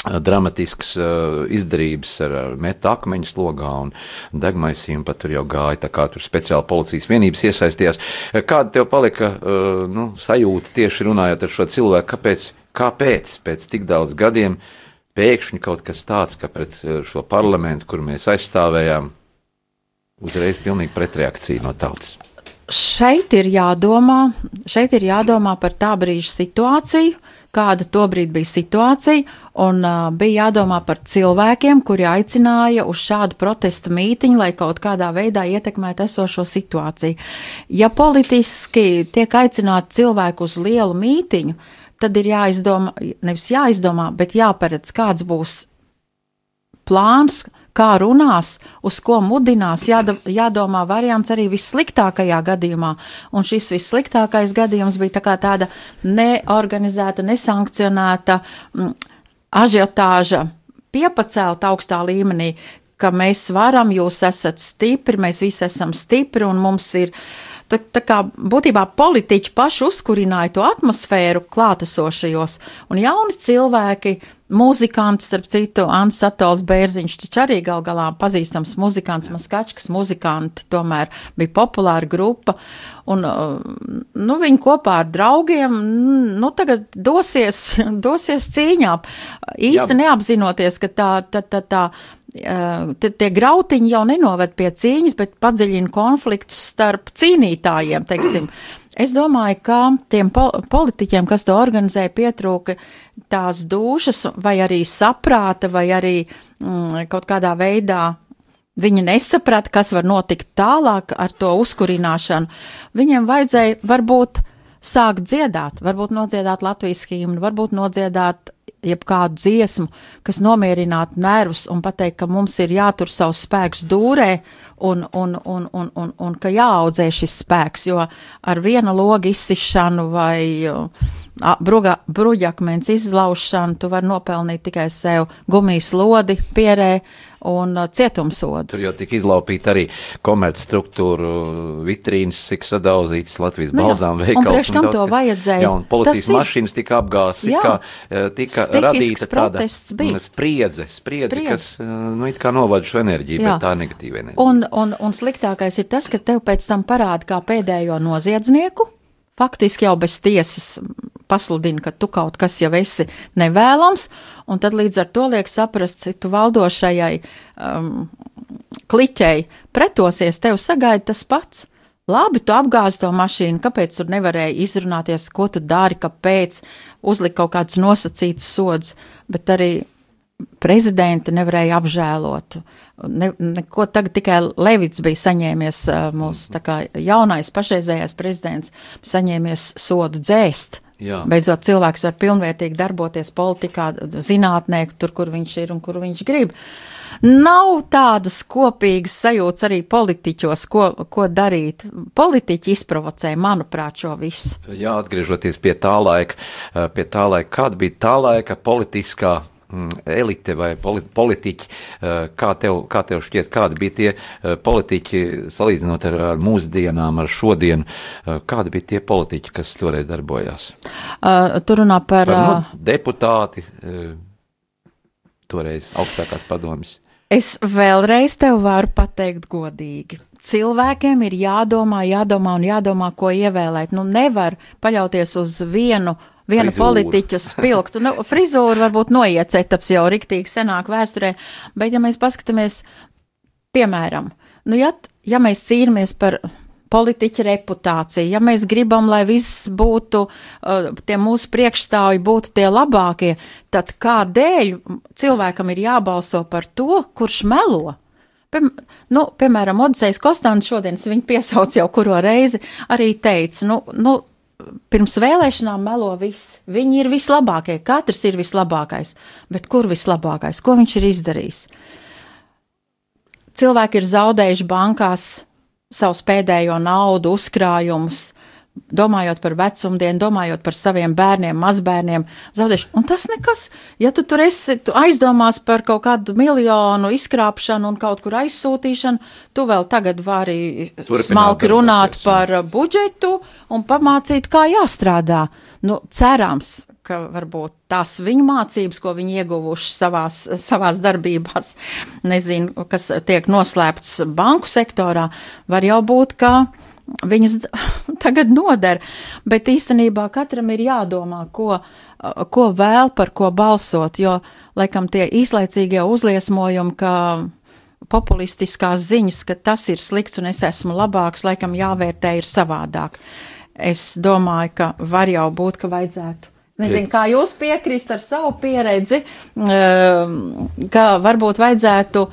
Speaker 1: dramatisks uh, izdarības ar, metu akmeņu slogā un degmaisījumu pat tur jau gāja, tā kā tur speciāli policijas vienības iesaistījās. Kāda tev palika uh, nu, sajūta tieši runājot ar šo cilvēku, kāpēc, kāpēc pēc tik daudz gadiem pēkšņi kaut kas tāds, ka pret uh, šo parlamentu, kur mēs aizstāvējām, uzreiz pilnīgi pretreakcija no tautas?
Speaker 2: Šeit ir jādomā, šeit ir jādomā par tā brīža situāciju, kāda tobrīd bija situācija, un uh, bija jādomā par cilvēkiem, kuri aicināja uz šādu protesta mītiņu, lai kaut kādā veidā ietekmētu esošo situāciju. Ja politiski tiek aicināti cilvēki uz lielu mītiņu, tad ir jāizdomā, nevis jāizdomā, bet jāparedz, kāds būs plāns, kā runās, uz ko mudinās, jāda, jādomā variants arī vissliktākajā gadījumā. Un šis vissliktākais gadījums bija tā kā tāda neorganizēta, nesankcionēta mm, ažiotāža, piepacelta augstā līmenī, ka mēs varam, jūs esat stipri, mēs visi esam stipri un mums ir. Tā, tā kā būtībā politiķi paši uzkurināja to atmosfēru klātesošajos, un jauni cilvēki, muzikanti, starp citu, Ants Satols Bērziņš, taču arī gal galā pazīstams muzikants, Maskačkas muzikanti, tomēr bija populāra grupa, un, uh, nu, viņi kopā ar draugiem, nu, tagad dosies, dosies cīņā, īsti
Speaker 1: Jā.
Speaker 2: neapzinoties, ka tā, tā, tā, tā, tie- grautiņi jau nenoved pie cīņas, bet padziļina konfliktus starp cīnītājiem, teiksim. Es domāju, ka tiem po politiķiem, kas to organizēja, pietrūka tās dušas, vai arī saprāta, vai arī mm, kaut kādā veidā viņi nesaprata, kas var notikt tālāk ar to uzkurināšanu. Viņiem vajadzēja varbūt sākt dziedāt, varbūt nodziedāt Latvijas himnu, varbūt nodziedāt jebkādu dziesmu, kas nomierinātu nervus un pateikt, ka mums ir jātur savs spēks dūrē un, un, un, un, un, un ka jāaudzē šis spēks, jo ar viena loga izsišanu vai a, bruga, bruģakmens izlaušanu tu vari nopelnīt tikai sev. Gumijas lodi pierē un cietumsods.
Speaker 1: Tur jau tika izlaupīta arī komercstruktūru vitrīnas, cik sadauzītas Latvijas
Speaker 2: Nu
Speaker 1: balzām
Speaker 2: un
Speaker 1: veikals.
Speaker 2: priekš kam to vajadzēja?
Speaker 1: Jā, un policijas
Speaker 2: Tas ir-
Speaker 1: mašīnas tika apgāztas, tika
Speaker 2: Stihisks
Speaker 1: radīta tāda
Speaker 2: bija.
Speaker 1: mm, spriedze, spriedze,
Speaker 2: Spriedze.
Speaker 1: kas, nu, it kā novada šo enerģiju,
Speaker 2: Jā.
Speaker 1: bet tā ir negatīva enerģija.
Speaker 2: Un, un, un sliktākais ir tas, ka tev pēc tam parāda kā pēdējo noziedznieku. Faktiski jau bez tiesas pasludina, ka tu kaut kas jau esi nevēlams, un tad līdz ar to liek saprast, cik tu valdošajai um, kliķei pretosies, tev sagaida tas pats. Labi, tu apgāzi to mašīnu, kāpēc tur nevarēja izrunāties, ko tu dari, kāpēc uzlikt kaut kādus nosacītus sodus, bet arī prezidenti nevarēja apžēlot. Ne, neko tagad tikai Levits bija saņēmies, ā, mūsu kā jaunais pašreizējais prezidents, saņēmies sodu dzēst.
Speaker 1: Jā.
Speaker 2: Beidzot, cilvēks var pilnvērtīgi darboties politikā, zinātnē, tur, kur viņš ir un kur viņš grib. Nav tādas kopīgas sajūtas arī politiķos, ko, ko darīt. Politiķi izprovocē, manuprāt, šo visu.
Speaker 1: Jā, atgriežoties pie tā laika, pie tā laika, kāda bija tā laika politiskā elite vai poli politiķi, eh, kā tev, kā tev šķiet, kādi bija tie eh, politiķi, salīdzinot ar, ar mūsdienām, ar šodienu, eh, kādi bija tie politiķi, kas toreiz darbojās?
Speaker 2: Uh, tur runā par.
Speaker 1: Par,
Speaker 2: Uh,
Speaker 1: nu, deputāti, toreiz augstākās padomjas.
Speaker 2: Es vēlreiz tev varu pateikt godīgi. Cilvēkiem ir jādomā, jādomā un jādomā, ko ievēlēt. Nu, nevar paļauties uz vienu, vienu
Speaker 1: Frizūru.
Speaker 2: politiķu spilgtu. Nu, frizūra varbūt noiet etaps jau riktīgi senāk vēsturē, bet ja mēs paskatāmies, piemēram, nu, ja, ja mēs cīnāmies par politiķa reputāciju, ja mēs gribam, lai viss būtu, uh, tie mūsu priekšstāvji būtu tie labākie, tad kādēļ cilvēkam ir jābalso par to, kurš melo? Piem, nu, piemēram, Odisejs Kostants šodien, viņu piesaucu jau kuro reizi, arī teica, nu, nu, pirms vēlēšanām melo viss. Viņi ir vislabākie, katrs ir vislabākais, bet kur vislabākais, ko viņš ir izdarījis? Cilvēki ir zaudējuši bankās savus pēdējo naudu, uzkrājumus, domājot par vecumdienu, domājot par saviem bērniem, mazbērniem, zaudējuši. Un tas nekas, ja tu tur esi, tu aizdomās par kaut kādu miljonu izkrāpšanu un kaut kur aizsūtīšanu, tu vēl tagad vari
Speaker 1: Turpināt
Speaker 2: smalki runāt par budžetu un pamācīt, kā jāstrādā. Nu, cerams, ka varbūt tās viņu mācības, ko viņi ieguvuši savās, savās darbībās, nezinu, kas tiek noslēpts banku sektorā, var jau būt, ka viņas tagad noder, bet īstenībā katram ir jādomā, ko, ko vēl par ko balsot, jo, laikam, tie īslaicīgie uzliesmojumi, ka populistiskās ziņas, ka tas ir slikts un es esmu labāks, laikam jāvērtē ir savādāk. Es domāju, ka var jau būt, ka vajadzētu. Nezinu, kā jūs piekrist ar savu pieredzi, ehm, ka varbūt vajadzētu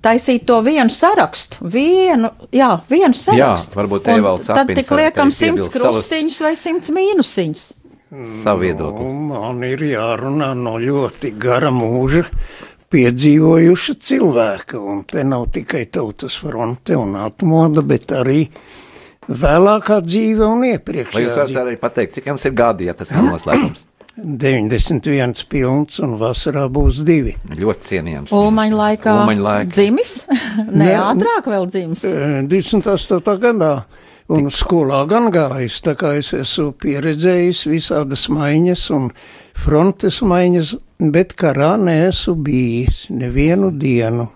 Speaker 2: taisīt to vienu sarakstu. Vienu, jā, vienu sarakstu.
Speaker 1: varbūt
Speaker 2: Un
Speaker 1: Evalds
Speaker 2: Tad
Speaker 1: Apins
Speaker 2: tik
Speaker 1: varētu
Speaker 2: liekam simts krustiņus vai simts mīnusiņus.
Speaker 1: Savu viedokli.
Speaker 3: Nu, man ir jārunā no ļoti gara mūža piedzīvojuša cilvēka, un te nav tikai tautas fronte un atmoda, bet arī vēlākā dzīve un
Speaker 1: Vai jūs
Speaker 3: iepriekšējā
Speaker 1: varat arī pateikt, cik jums ir gadi, ja tas nav noslēpums?
Speaker 3: 91 pilns un vasarā būs divi.
Speaker 1: Ļoti cienījams.
Speaker 2: Ulmaņa laikā,
Speaker 1: laikā.
Speaker 2: dzimis, ne
Speaker 3: Ne,
Speaker 2: ātrāk vēl dzimis.
Speaker 3: Eh, 28. gadā. Un skolā gan gājis, tā kā es esmu pieredzējis visādas maiņas un frontes maiņas, bet karā neesmu bijis nevienu dienu.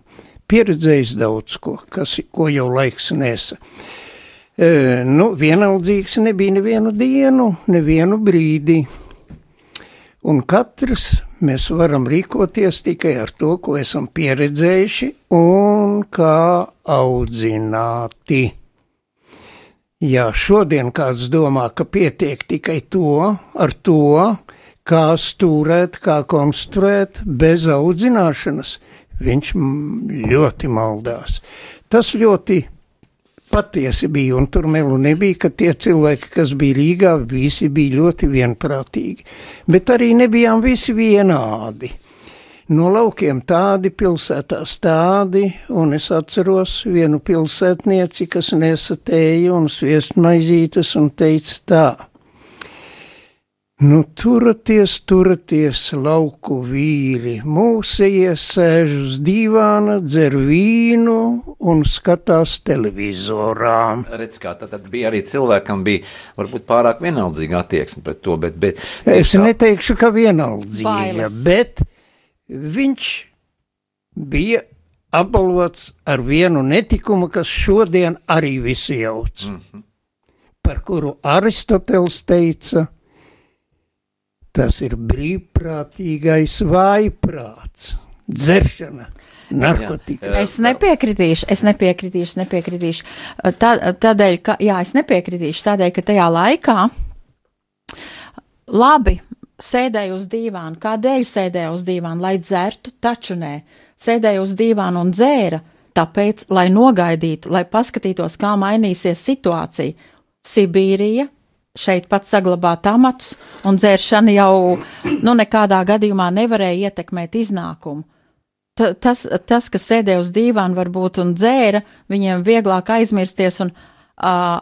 Speaker 3: Pieredzējis daudz ko, kas, ko jau laiks nesa. E, nu, vienaldzīgs nebija nevienu dienu, nevienu brīdi. Un katrs mēs varam rīkoties tikai ar to, ko esam pieredzējuši un kā audzināti. Ja šodien kāds domā, ka pietiek tikai to, ar to, kā stūrēt, kā konstruēt, bez audzināšanas, viņš ļoti maldās. Tas ļoti patiesi bija, un tur melu nebija, ka tie cilvēki, kas bija Rīgā, visi bija ļoti vienprātīgi, bet arī nebijām visi vienādi. No laukiem tādi, pilsētās tādi, un es atceros vienu pilsētnieci, kas nesa tēju un sviestmaizītes un teica tā. Nu, turaties, turaties, lauku vīri, mūsējies sēž uz divāna, dzer vīnu un skatās televizorā.
Speaker 1: Redz, kā tad, tad bija arī cilvēkam, bija varbūt pārāk vienaldzīga attieksme pret to, bet. bet
Speaker 3: es neteikšu, ka vienaldzīga,
Speaker 2: Bailes.
Speaker 3: bet viņš bija apbalvots ar vienu netikumu, kas šodien arī visi jauc, mm -hmm. par kuru Aristoteles teica, tas ir brīvprātīgais vājprāts, dzeršana, narkotika.
Speaker 2: Es nepiekritīšu, es nepiekritīšu, nepiekritīšu. Tā, tādēļ, ka, jā, es nepiekritīšu tādēļ, ka tajā laikā labi sēdēju uz dīvāna. Kādēļ sēdēju uz dīvāna? Lai dzertu, taču nē. Sēdēju uz dīvāna un dzēra, tāpēc, lai nogaidītu, lai paskatītos, kā mainīsies situācija. Sibīrija, šeit pat saglabāt amatus, un dzēršana jau nu, nekādā gadījumā nevarēja ietekmēt iznākumu. Ta, tas, tas, kas sēdēja uz dīvāna varbūt un dzēra, viņiem vieglāk aizmirsties un uh,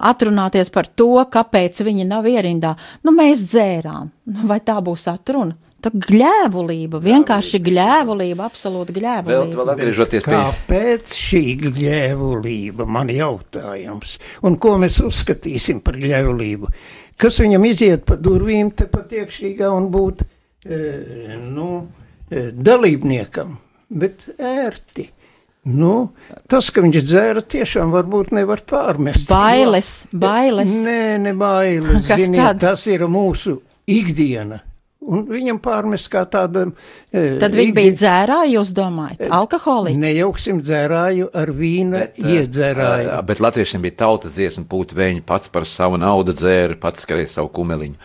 Speaker 2: atrunāties par to, kāpēc viņi nav ierindā. Nu, mēs dzērām. Nu, vai tā būs atruna? Tā gļēvulība, vienkārši gļēvulība, absolūti
Speaker 1: Vēl,
Speaker 2: gļēvulība.
Speaker 1: vēl atgriežoties pie
Speaker 3: Kāpēc šī gļēvulība, man jautājums, un ko mēs uzskatīsim par gļēvulību? Kas viņam iziet pa durvīm te pat iekšīgā un būt, e, nu, e, dalībniekam, bet ērti. Nu, tas, ka viņš dzēra, tiešām varbūt nevar pārmest.
Speaker 2: Bailes, bailes.
Speaker 3: Nē, ne bailes. Ziniet,
Speaker 2: tad?
Speaker 3: tas ir mūsu ikdiena. Un viņam pārmest kā tādam. e,
Speaker 2: Tad viņi bija dzērāji, jūs domājat, alkoholiķi.
Speaker 3: Nejauksim dzērāju ar vīna iedzērāju.
Speaker 1: uh, bet latviešiem bija tautas dziesma, pūt vēņi pats par savu naudu dzēra, pats skarēja savu kumeliņu.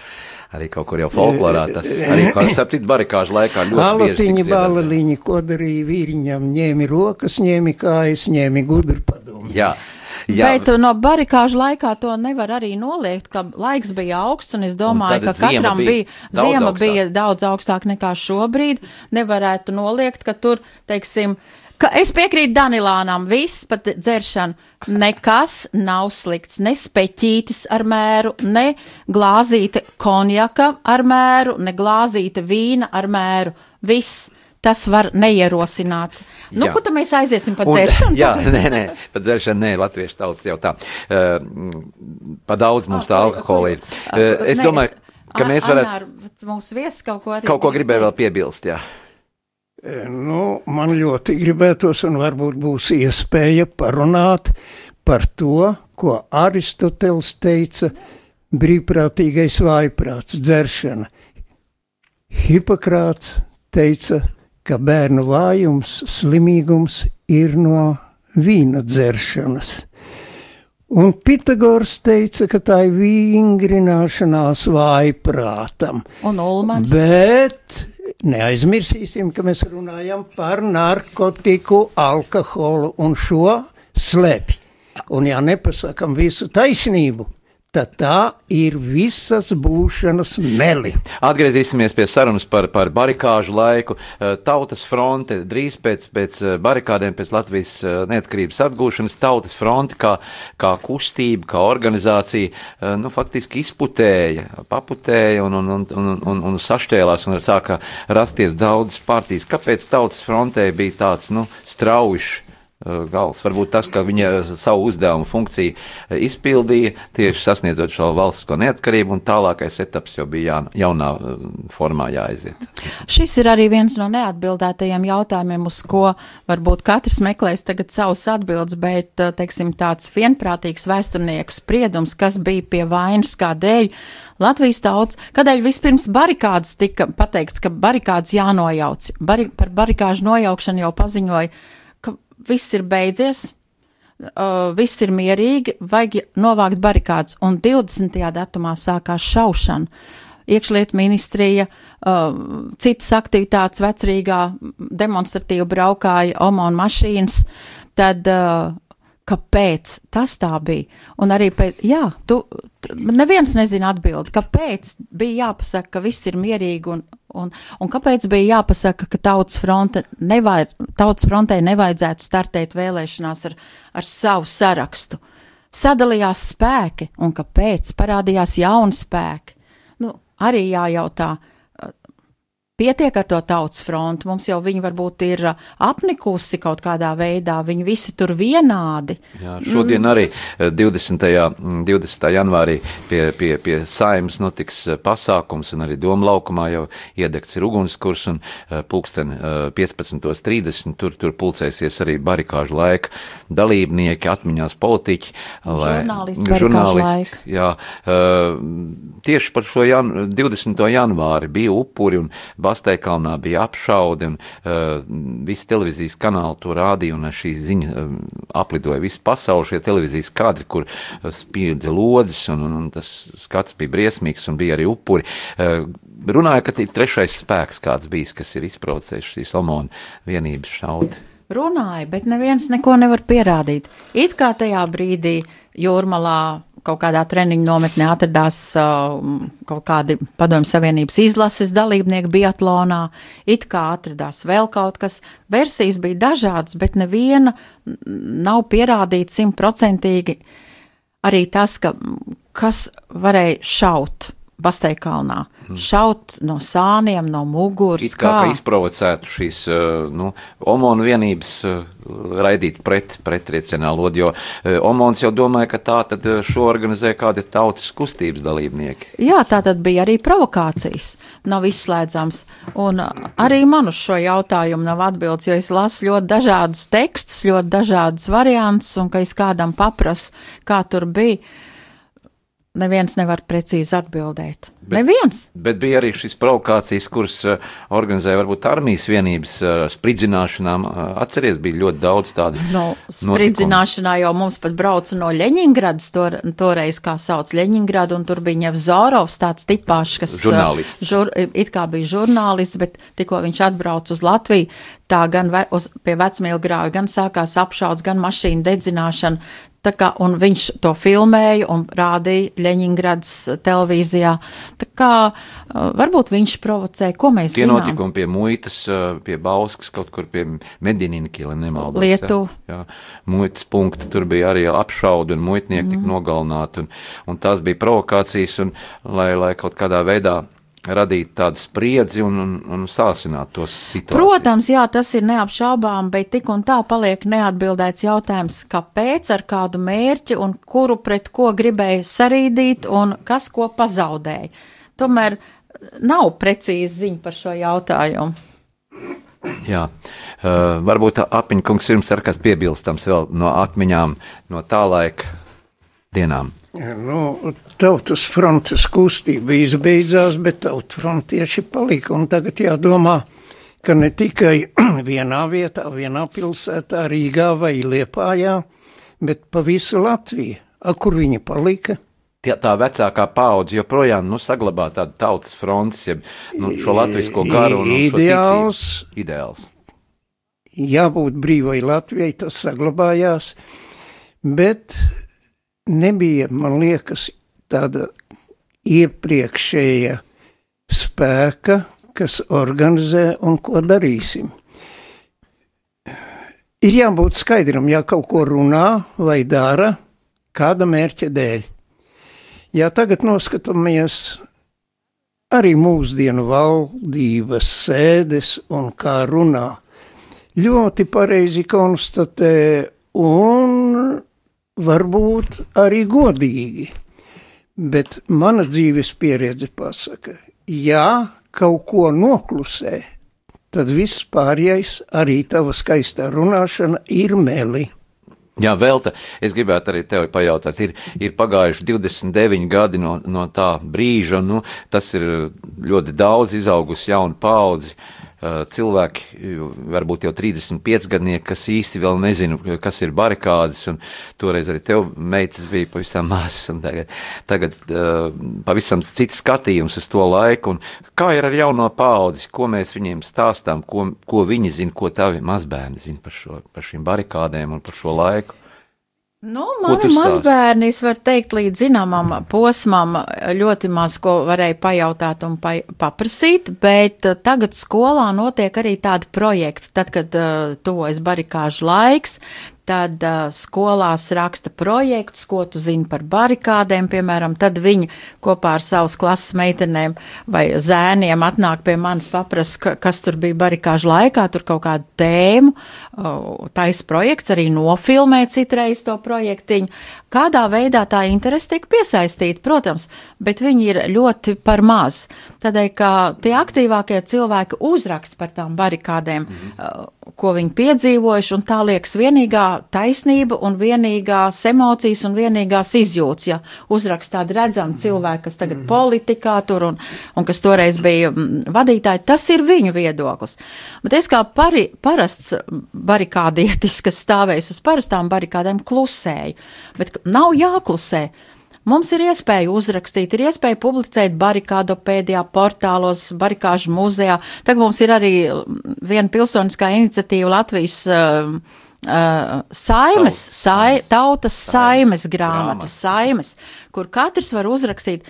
Speaker 1: Arī kaut kur jau folklorā tas arī kā sapcīt barikāžu laikā ļoti bieži
Speaker 3: Alatiņi, baleliņi, ko darīja vīriņam, ņēmi rokas, ņēmi kājas, ņēmi gudru padomu.
Speaker 1: Jā, jā.
Speaker 2: Bet no barikāžu laikā to nevar arī noliegt, ka laiks bija augsts, un es domāju,
Speaker 1: Un
Speaker 2: ka katram
Speaker 1: bija
Speaker 2: bija, ziema
Speaker 1: augstāk.
Speaker 2: bija daudz augstāk nekā šobrīd. Nevarētu noliegt, ka tur, teiksim, ka es piekrītu Danilānam, viss pat dzeršana, nekas nav slikts, ne speķītis ar mēru, ne glāzīte konjaka ar mēru, ne glāzīte vīna ar mēru. Viss. Tas var neierosināt. Nu,
Speaker 1: Jā.
Speaker 2: kur tad mēs aiziesim pa
Speaker 1: Un-
Speaker 2: dzeršanu?
Speaker 1: Jā, nē, nē, pat dzeršana, nē, latviešu tauta jau tā. Uh, pa daudz mums tā alkohola ir. Uh, es
Speaker 2: Nē,
Speaker 1: domāju, ka mēs varētu
Speaker 2: Mūsu viesis kaut ko arī.
Speaker 1: kaut ko gribēju vēl piebilst, jā.
Speaker 3: E, Nu, man ļoti gribētos, un varbūt būs iespēja parunāt par to, ko Aristoteles teica, brīvprātīgais vājprāts, dzeršana. Hipokrāts teica, ka bērnu vājums, slimīgums ir no vīna dzeršanas. Un Pitagors teica, ka tā ir vingrināšanās vājprātam.
Speaker 2: Un Ulmans.
Speaker 3: Bet neaizmirsīsim, ka mēs runājam par narkotiku, alkoholu un šo slēpj. Un ja nepasakam visu taisnību, tad tā ir visas būšanas meli.
Speaker 1: Atgriezīsimies pie sarunas par, par barikāžu laiku. Eh, Tautas fronte drīz pēc, pēc eh, barikādēm, pēc Latvijas eh, neatkarības atgūšanas, tautas fronte kā, kā kustība, kā organizācija, nu, faktiski izputēja, paputēja un, un, un, un, un, un sašķēlās un sāka rasties daudzas partijas. Kāpēc tautas frontē bija tāds, nu, straujišs? Uh, gals. Varbūt tas, ka viņa savu uzdevumu funkciju uh, izpildīja tieši sasniedzot šo valstisko neatkarību, un tālākais etaps jau bija jā, jaunā uh, formā jāaiziet.
Speaker 2: Šis ir arī viens no neatbildētajiem jautājumiem, uz ko varbūt katrs meklēs tagad savus atbildes, bet, teiksim, tāds vienprātīgs vēsturnieku spriedums, kas bija pie vainas, kādēļ Latvijas tauts, kādēļ vispirms barikādas tika pateikts, ka barikādas jānojauc. Bari, par barikāžu nojaukšanu jau paziņoja, viss ir beidzies, uh, viss ir mierīgi, vajag novākt barikādas, un 20. datumā sākās šaušana. Iekšlietu ministrija, uh, citas aktivitātes vecrīgā, demonstratīvi braukāja OMON mašīnas, tad uh, kāpēc tas tā bija? Un arī pēc, jā, tu, tu neviens nezina atbildi, kāpēc bija jāpasaka, ka viss ir mierīgi un, un, un kāpēc bija jāpasaka, ka tautas, fronte nevajag, tautas frontē nevajadzētu startēt vēlēšanās ar, ar savu sarakstu. Sadalījās spēki, un kāpēc parādījās jauni spēki. Nu, arī jājautā, pietiek ar to tautas frontu. Mums jau viņi varbūt ir uh, apnikusi kaut kādā veidā, viņi visi tur vienādi.
Speaker 1: Jā, šodien mm. arī 20. Uh, 20. Mm, janvārī pie, pie, pie saimas notiks uh, pasākums, un arī Doma laukumā jau iedegts ir ugunskurs, un pulksten 15.30 tur, tur pulcēsies arī barikāžu laika dalībnieki, atmiņās politiķi,
Speaker 2: lai žurnālisti, žurnālisti
Speaker 1: jā, tieši par šo jan, 20. janvāri bija upuri un Basteikalnā bija apšaudi, un uh, visi televīzijas kanāli to rādīja, un šī ziņa uh, aplidoja visu pasauli, šie televīzijas kadri, kur uh, spīdza lodzes, un, un, un tas skats bija briesmīgs, un bija arī upuri. Uh, runāja, ka trešais spēks kāds bijis, kas ir izprovocējis šīs Omona vienības šaudi.
Speaker 2: Runāja, bet neviens neko nevar pierādīt. It kā tajā brīdī jūrmalā kaut kādā treniņu nometnē atradās uh, kaut kādi padomju savienības izlases dalībnieki biatlonā, it kā atradās vēl kaut kas. Versijas bija dažādas, bet neviena nav pierādīta simtprocentīgi. Arī tas, ka kas varēja šaut Basteikalnā. Mm. Šaut no sāniem, no muguras.
Speaker 1: It kā, kā izprovocētu šīs uh, nu, omonu vienības uh, raidīt pret, pretriecienā lodi, jo uh, omons jau domāja, ka tā tad šo organizē kādi tautas kustības dalībnieki.
Speaker 2: Jā, tā tad bija arī provokācijas. Nav izslēdzams. Un arī man uz šo jautājumu nav atbildes, jo es lasu ļoti dažādus tekstus, ļoti dažādus variantus, un ka es kādam paprasu, kā tur bija neviens nevar precīzi atbildēt. Bet, neviens.
Speaker 1: Bet bija arī šīs provokācijas, kuras uh, organizēja varbūt armijas vienības uh, spridzināšanām. Uh, atceries, bija ļoti daudz tādu.
Speaker 2: No, spridzināšanā jau mums pat brauca no Ļeņingradas, to, toreiz kā sauc Ļeņingradu, un tur bija Ņevzorovs, tāds tipāšs, kas.
Speaker 1: Žurnālists.
Speaker 2: Žur, it kā bija žurnālists, bet tikko viņš atbrauc uz Latviju, tā gan ve, uz, pie vecmīlgrāja, gan sākās apšauds, gan mašīna dedzināšana. Tā kā, un viņš to filmēja un rādīja Ļeņingradas televīzijā. Tā kā varbūt viņš provocēja, ko mēs
Speaker 1: Tie
Speaker 2: zinām.
Speaker 1: Tie notikumi pie muitas, pie Bauskas, kaut kur pie Medininki, lai nemaldos.
Speaker 2: Lietu.
Speaker 1: Jā, jā, muitas punkti, tur bija arī apšaudi un muitnieki mm. tika nogalināti. Un, un tās bija provokācijas, un lai, lai kaut kādā veidā radīt tādu spriedzi un, un, un sāsināt to situāciju.
Speaker 2: Protams, jā, tas ir neapšaubām, bet tik un tā paliek neatbildēts jautājums, kāpēc, ar kādu mērķi un kuru pret ko gribēja sarīdīt un kas ko pazaudēja. Tomēr nav precīzi ziņa par šo jautājumu.
Speaker 1: Jā, uh, varbūt apiņkungs jums ir kas piebilstams vēl no atmiņām no tā laika dienām.
Speaker 3: Nu, tautas frontes kustība izbeidzās, bet tautu frontieši palika. Un tagad jādomā, ka ne tikai vienā vietā, vienā pilsētā, Rīgā vai Liepājā, bet pa visu Latviju. A, kur viņi palika?
Speaker 1: Tie, tā vecākā paudze joprojām nu, saglabā tādu tautas frontes, jeb nu, šo latvisko garu un
Speaker 3: ideāls.
Speaker 1: ideāls.
Speaker 3: Jābūt brīvai Latvijai, tas saglabājās, bet nebija, man liekas, tāda iepriekšēja spēka, kas organizē un ko darīsim. Ir jābūt skaidram, ja kaut ko runā vai dara, kāda mērķa dēļ. Ja tagad noskatāmies arī mūsdienu valdības sēdes un kā runā, ļoti pareizi konstatē un varbūt arī godīgi, bet mana dzīves pieredze pasaka, ja kaut ko noklusē, tad viss pārējais, arī tava skaistā runāšana, ir meli.
Speaker 1: Jā, Velta, es gribētu arī tevi pajautāt, ir, ir pagājuši 29 gadi no, no tā brīža, nu, tas ir ļoti daudz izaugusi jauna paudze. Eh, cilvēki, varbūt jau 35 gadnieki, kas īsti vēl nezinu, kas ir barikādas, toreiz arī tev meitas bija pavisam mazas, un tagad, tagad uh, pavisam cits skatījums uz to laiku, un kā ir ar jauno paudzi, ko mēs viņiem stāstām, ko, ko viņi zina, ko tavi mazbērni zina par, šo, par šīm barikādēm un par šo laiku.
Speaker 2: Nu, mani mazbērni, es varu teikt, līdz zināmam posmam ļoti maz ko varēja pajautāt un pa, paprasīt, bet uh, tagad skolā notiek arī tādi projekti. Tad, kad uh, tuvojas barikāžu laiks, tad uh, skolās raksta projekts, ko tu zini par barikādēm, piemēram, tad viņi kopā ar savas klases meitenēm vai zēniem atnāk pie manis paprast, ka, kas tur bija barikāžu laikā, tur kaut kādu tēmu, uh, tais projekts arī nofilmē citreiz to projektiņu. Kādā veidā tā interese tiek piesaistīta, protams, bet viņi ir ļoti par maz. Tādēļ, ka tie aktīvākie cilvēki uzraksta par tām barikādēm, mm -hmm. Ko viņi piedzīvojuši, un tā liekas vienīgā taisnība un vienīgās emocijas un vienīgās izjūtas. Ja uzraksta tādi redzami cilvēki, kas tagad -hmm. politikā tur un, un kas toreiz bija mm, vadītāji, tas ir viņu viedoklis. Bet es kā pari, parasts barikādietis, kas stāvējis uz parastām barikādēm, klusēju. Bet nav jāklusē. Mums ir iespēja uzrakstīt, ir iespēja publicēt barikādopēdijā, portālos, barikāžu muzejā. Tagad mums ir arī viena pilsoniskā iniciatīva Latvijas uh, uh, saimes, Tautas, sai, tautas saimes grāmatas, saimes, kur katrs var uzrakstīt.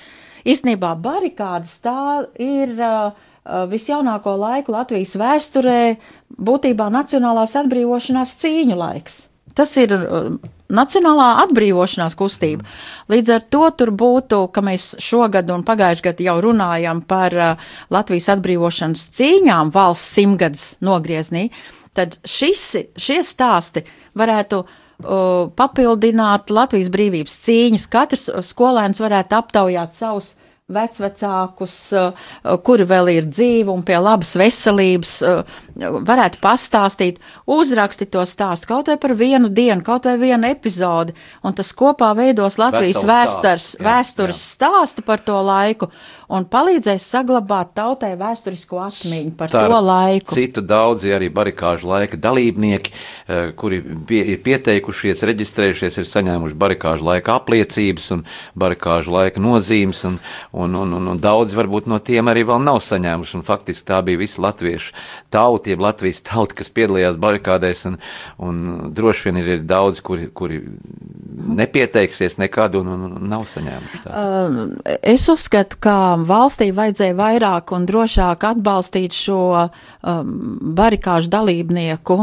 Speaker 2: Īstenībā barikādas tā ir. Uh, visjaunāko laiku Latvijas vēsturē būtībā Nacionālās atbrīvošanās cīņu laiks. Tas ir uh, Nacionālā atbrīvošanās kustība. Līdz ar to tur būtu, ka mēs šogad un pagājušajā gadā jau runājam par uh, Latvijas atbrīvošanas cīņām valsts simtgadus nogrieznī, tad šis, šie stāsti varētu uh, papildināt Latvijas brīvības cīņas. Katrs skolēns varētu aptaujāt savus vecvecākus, eh, kuri vēl ir dzīvi un pie labas veselības, eh, varētu pastāstīt, uzrakstīt to stāstu. Kaut vai par vienu dienu, kaut vai vienu epizodi, un tas kopā veidos Latvijas vēstures, vēstures stāstu par to laiku un palīdzēs saglabāt tautai vēsturisko atmiņu par Tā to laiku.
Speaker 1: Citu daudzi arī barikāžu laika dalībnieki, eh, kuri pie, ir pieteikušies, reģistrējušies, ir saņēmuši barikāžu laika apliecības un barikāžu laika nozīmes, un, un, un, un, un daudzi varbūt no tiem arī vēl nav saņēmuši, un faktiski tā bija visa latviešu tauta, jeb Latvijas tauta, kas piedalījās barikādēs, un, un droši vien ir daudzi, kuri, kuri nepieteiksies nekad un, un, un nav saņēmuši tās. Uh,
Speaker 2: es uzskatu, ka valstī vajadzēja vairāk un drošāk atbalstīt šo um, barikāžu dalībnieku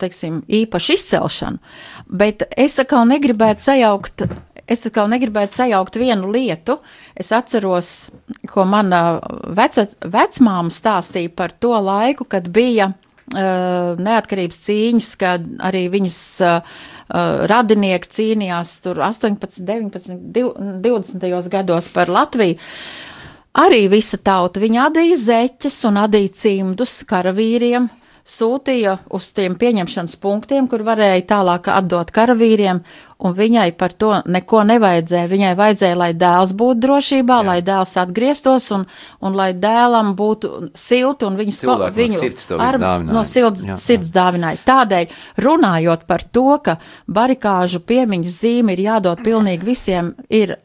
Speaker 2: teiksim, īpašu izcelšanu. Bet es atkal negribētu sajaukt. Es atkal negribētu sajaukt vienu lietu. Es atceros, ko mana vec, vecmāma stāstīja par to laiku, kad bija uh, neatkarības cīņas, kad arī viņas uh, radinieki cīnījās tur 18, 19, 20. gados par Latviju. Arī visa tauta viņa adīja zeķes un adīja cimdus karavīriem, sūtīja uz tiem pieņemšanas punktiem, kur varēja tālāk atdot karavīriem, un viņai par to neko nevajadzēja. Viņai vajadzēja, lai dēls būtu drošībā, Jā. lai dēls atgrieztos, un, un lai dēlam būtu silti, un viņu,
Speaker 1: Cilvēku viņu no ar,
Speaker 2: no sirds, Jā. sirds dāvināja. Tādēļ, runājot par to, ka barikāžu piemiņas zīme ir jādod pilnīgi visiem, ir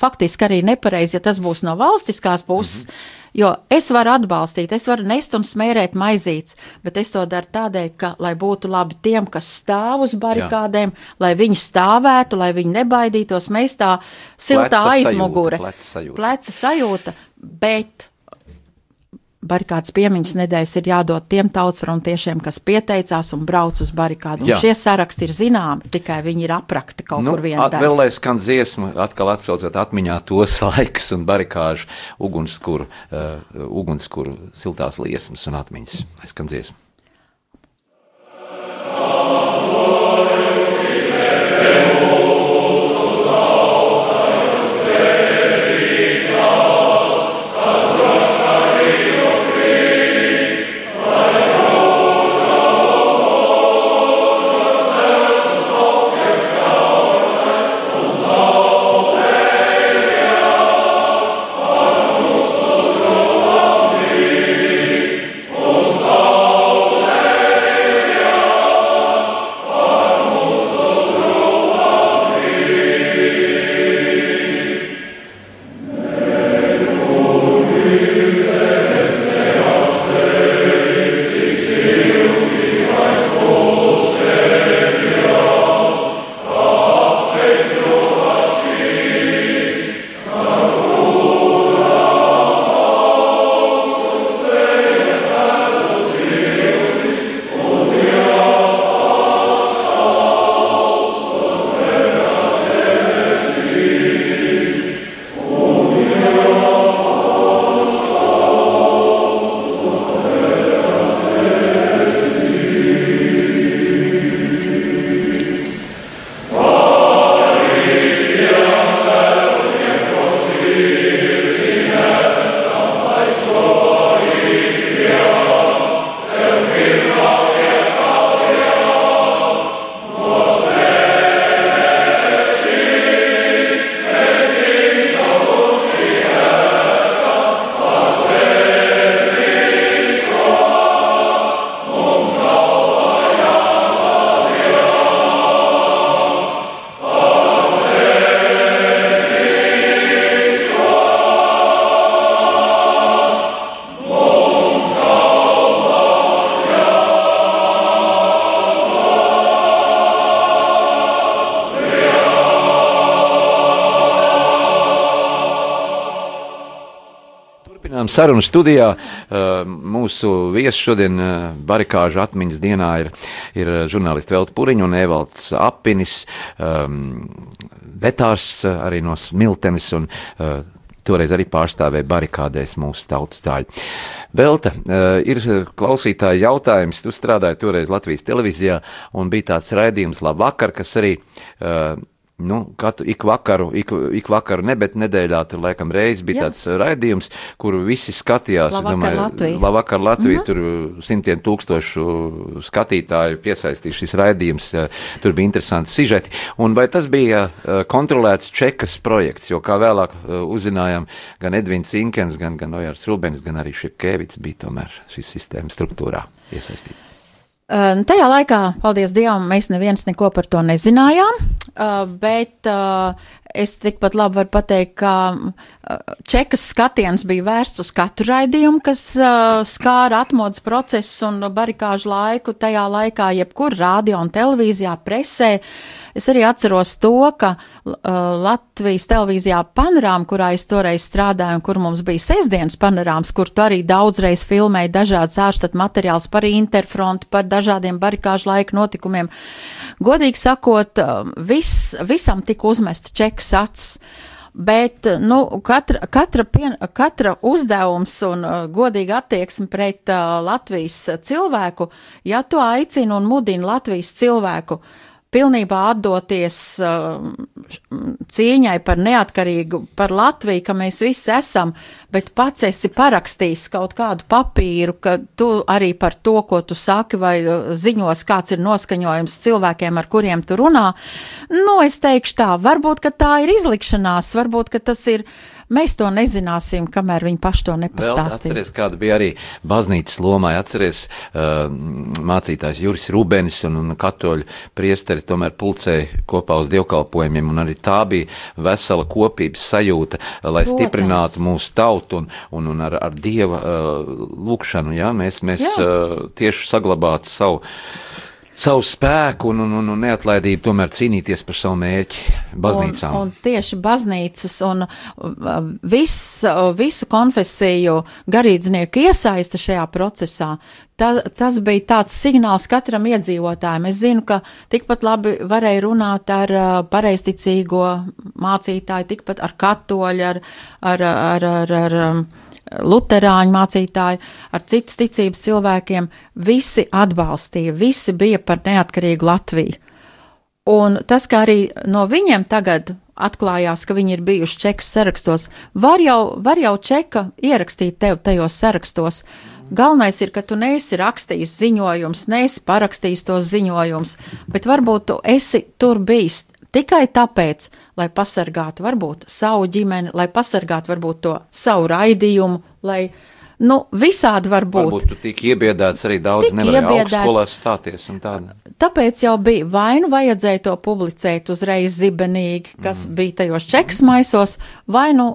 Speaker 2: faktiski arī nepareizi, ja tas būs no valstiskās puses. Mm -hmm Jo es varu atbalstīt, es varu nest un smērēt maizītes, bet es to daru tādēļ, ka, lai būtu labi tiem, kas stāv uz barikādēm, Jā. lai viņi stāvētu, lai viņi nebaidītos, mēs tā siltā aizmugure,
Speaker 1: pleca sajūta,
Speaker 2: pleca sajūta bet barikādas piemiņas nedēļas ir jādod tiem tautsfrontiešiem, kas pieteicās un brauc uz barikādu. Un Jā. šie saraksti ir zināmi, tikai viņi ir aprakti kaut nu, kur vienā.
Speaker 1: Vēl lai skan dziesmu, atkal atsaucot atmiņā tos laikus un barikāžu ugunskuru, uh, ugunskuru siltās liesmas un atmiņas. Lai skan dziesmu. Sarunu studijā. Mūsu viesis šodien barikāžu atmiņas dienā ir, ir žurnālisti Velta Puriņa un Evalds Apinis, vetārs arī no Smiltenes un toreiz arī pārstāvēja barikādēs mūsu tautas daļu. Velta, ir klausītāji jautājums, tu strādāji toreiz Latvijas televīzijā un bija tāds raidījums Labvakar, kas arī nu, katru ik vakaru, ik, ik vakaru ne, bet nedēļā tur laikam reiz bija Jā. tāds raidījums, kur visi skatījās.
Speaker 2: Labvakar domāju, Latvija.
Speaker 1: Labvakar Latvija, mm -hmm. tur simtiem tūkstošu skatītāju piesaistīja šis raidījums, tur bija interesanti sižeti. Un vai tas bija kontrolēts čekas projekts, jo kā vēlāk uzzinājām, gan Edvins Inkens, gan, gan Ojārs Rubens, gan arī Šipkēvits bija tomēr šīs sistēmas struktūrā iesaistīti.
Speaker 2: Uh, tajā laikā, paldies Dievam, mēs neviens neko par to nezinājām, uh, bet uh, es tikpat labi varu pateikt, ka čekas skatiens bija vērsts uz katru raidījumu, kas skāra atmodas procesu un barikāžu laiku. Tajā laikā, jebkur radio un televīzijā, presē, Es arī atceros to, ka uh, Latvijas televīzijā panorāma, kurā es toreiz strādāju un kur mums bija sestdienas panorāms, kur tu arī daudzreiz filmēji dažādas ārštat materiāls par interfrontu, par dažādiem barikāžu laika notikumiem. Godīgi sakot, vis, visam tika uzmesta čekas acis. Bet nu, katra, katra, pien, katra uzdevums un uh, godīga attieksme pret uh, Latvijas cilvēku, ja tu aicini un mudini Latvijas cilvēku uh, pilnībā atdoties uh, cīņai par neatkarīgu, par Latviju, ka mēs visi esam, bet pats esi parakstījis kaut kādu papīru, ka tu arī par to, ko tu saki, vai uh, ziņos, kāds ir noskaņojums cilvēkiem, ar kuriem tu runā. Nu, es teikšu tā, varbūt, ka tā ir izlikšanās, varbūt, ka tas ir Mēs to nezināsim, kamēr viņi paši to nepastāstīs. Vēl
Speaker 1: atceries, kāda bija arī baznīcas lomā. Atceries, uh, mācītājs Juris Rubenis un, un katoļu priesteri tomēr pulcēja kopā uz dievkalpojumiem, un arī tā bija vesela kopības sajūta, lai Protams. stiprinātu mūsu tautu un, un, un ar, ar dieva uh, lūkšanu, jā, mēs, mēs jā. Uh, tieši saglabātu savu savu spēku un, un, un, un neatlaidību tomēr cīnīties par savu mērķi baznīcām.
Speaker 2: Un, un tieši baznīcas un uh, vis, uh, visu konfesiju garīdznieku iesaista šajā procesā. Ta, tas bija tāds signāls katram iedzīvotājam. Es zinu, ka tikpat labi varēja runāt ar uh, pareizticīgo mācītāju, tikpat ar katoļu, ar, ar, ar, ar, ar, ar luterāņu mācītāji, ar citas ticības cilvēkiem, visi atbalstīja, visi bija par neatkarīgu Latviju. Un tas, kā arī no viņiem tagad atklājās, ka viņi ir bijuši čekas sarakstos, var jau, var jau čeka ierakstīt tev tajos sarakstos. Galvenais ir, ka tu neesi rakstījis ziņojums, neesi parakstījis tos ziņojumus, bet varbūt tu esi tur bijis tikai tāpēc, lai pasargātu varbūt savu ģimeni, lai pasargātu varbūt to savu raidījumu, lai nu, visādi var būt.
Speaker 1: Varbūt tu tik iebiedēts arī daudz nevarēja augstskolās stāties un tāda.
Speaker 2: Tāpēc jau bija vai nu vajadzēja to publicēt uzreiz zibenīgi, kas mm. bija tajos čeks maisos, vai nu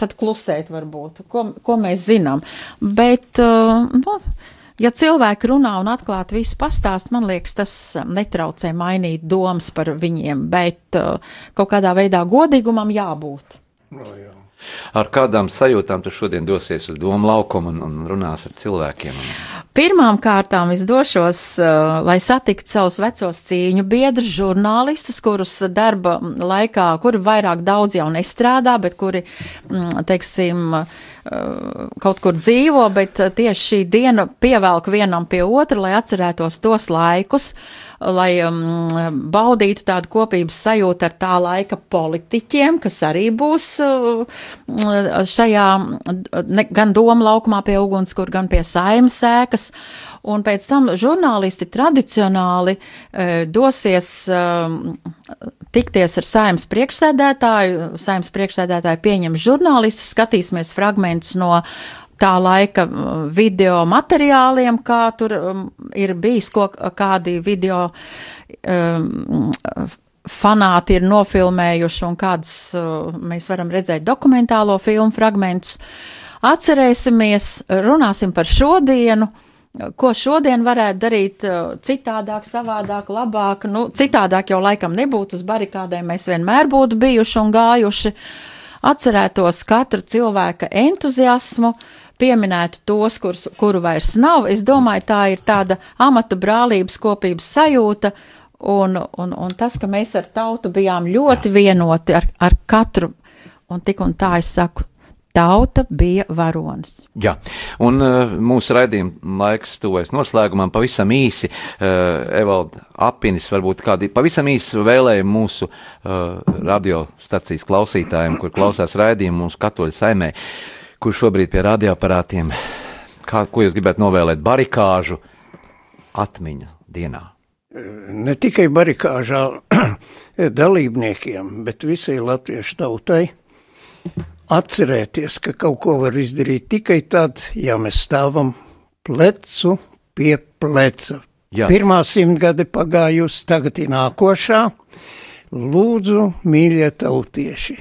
Speaker 2: tad klusēt varbūt, ko, ko mēs zinām. Bet, uh, nu, ja cilvēki runā un atklāti visu pastāst, man liekas, tas um, netraucē mainīt domas par viņiem, bet uh, kaut kādā veidā godīgumam jābūt.
Speaker 1: No, jā. Ar kādām sajūtām tu šodien dosies uz domu laukumu un, un runās ar cilvēkiem?
Speaker 2: Pirmām kārtām es došos, uh, lai satiktu savus vecos cīņu biedrus, žurnālistus, kurus darba laikā, kuri vairāk daudz jau nestrādā, bet kuri, mm, teiksim, uh, kaut kur dzīvo, bet uh, tieši šī diena pievelk vienam pie otra, lai atcerētos tos laikus, lai um, baudītu tādu kopības sajūtu ar tā laika politiķiem, kas arī būs uh, šajā ne, gan doma laukumā pie ugunskura, gan pie saimas sēkas. Un pēc tam žurnālisti tradicionāli e, dosies e, tikties ar saimnes priekšsēdētāju. Saimnes priekšsēdētāju pieņem žurnālistus, skatīsimies fragmentus no tā laika video materiāliem, kā tur ir bijis, ko kādi video um, fanāti ir nofilmējuši un kādas uh, mēs varam redzēt dokumentālo filmu fragmentus. Atcerēsimies, runāsim par šodienu ko šodien varētu darīt uh, citādāk, savādāk, labāk. Nu, citādāk jau laikam nebūtu uz barikādēm, mēs vienmēr būtu bijuši un gājuši. Atcerētos katra cilvēka entuziasmu, pieminētu tos, kurus, kuru vairs nav. Es domāju, tā ir tāda amatu brālības kopības sajūta. Un, un, un tas, ka mēs ar tautu bijām ļoti vienoti ar, ar katru, un tik un tā es saku, Tauta bija varonis.
Speaker 1: Jā, un uh, mūsu raidījuma laiks tuvojas noslēgumam. Pavisam īsi, uh, Evalda Apinis, varbūt kādi pavisam īsi vēlējumi mūsu uh, radiostacijas klausītājiem, kur klausās raidījumu mūsu katoļu saimē, kur šobrīd pie radioaparātiem, kā, ko jūs gribētu novēlēt barikāžu atmiņa dienā?
Speaker 3: Ne tikai barikāžā dalībniekiem, bet visai latviešu tautai atcerēties, ka kaut ko var izdarīt tikai tad, ja mēs stāvam plecu pie pleca. Jā. Pirmā simtgade pagājusi, tagad ir nākošā. Lūdzu, mīļie tautieši,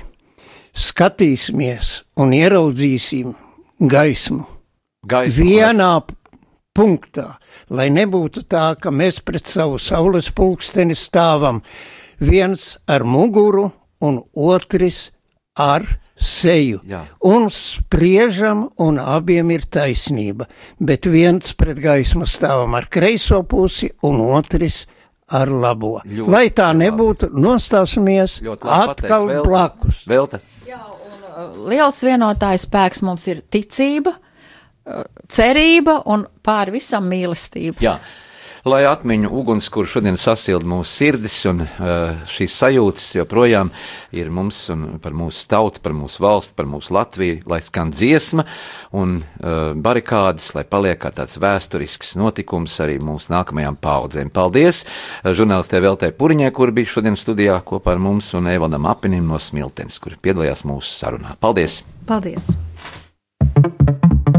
Speaker 3: skatīsimies un ieraudzīsim gaismu.
Speaker 1: gaismu
Speaker 3: vienā punktā, lai nebūtu tā, ka mēs pret savu saules pulksteni stāvam viens ar muguru un otrs ar seju Jā. un spriežam, un abiem ir taisnība, bet viens pret gaismu stāvam ar kreiso pusi un otrs ar labo. Ļoti Lai tā nebūtu, nostāsimies atkal pateic, blakus.
Speaker 1: Velta.
Speaker 2: Jā, un uh, liels vienotājs spēks mums ir ticība, uh, cerība un pāri visam mīlestība.
Speaker 1: Jā lai atmiņu uguns, kur šodien sasilda mūsu sirdis, un uh, šīs sajūtas joprojām ir mums un par mūsu tautu, par mūsu valsti, par mūsu Latviju, lai skan dziesma un uh, barikādes, lai paliek kā tāds vēsturisks notikums arī mūsu nākamajām paudzēm. Paldies uh, žurnālistē Veltē Puriņē, kur bija šodien studijā kopā ar mums, un Evanam Apinim no Smiltenes, kur piedalījās mūsu sarunā. Paldies!
Speaker 2: Paldies!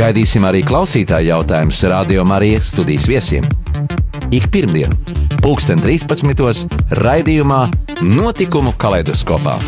Speaker 1: Gaidīsim arī klausītāju jautājumus Radio Marija studijas viesiem. Ik pirmdienu, pulksten 13. raidījumā Notikumu kaleidoskopā.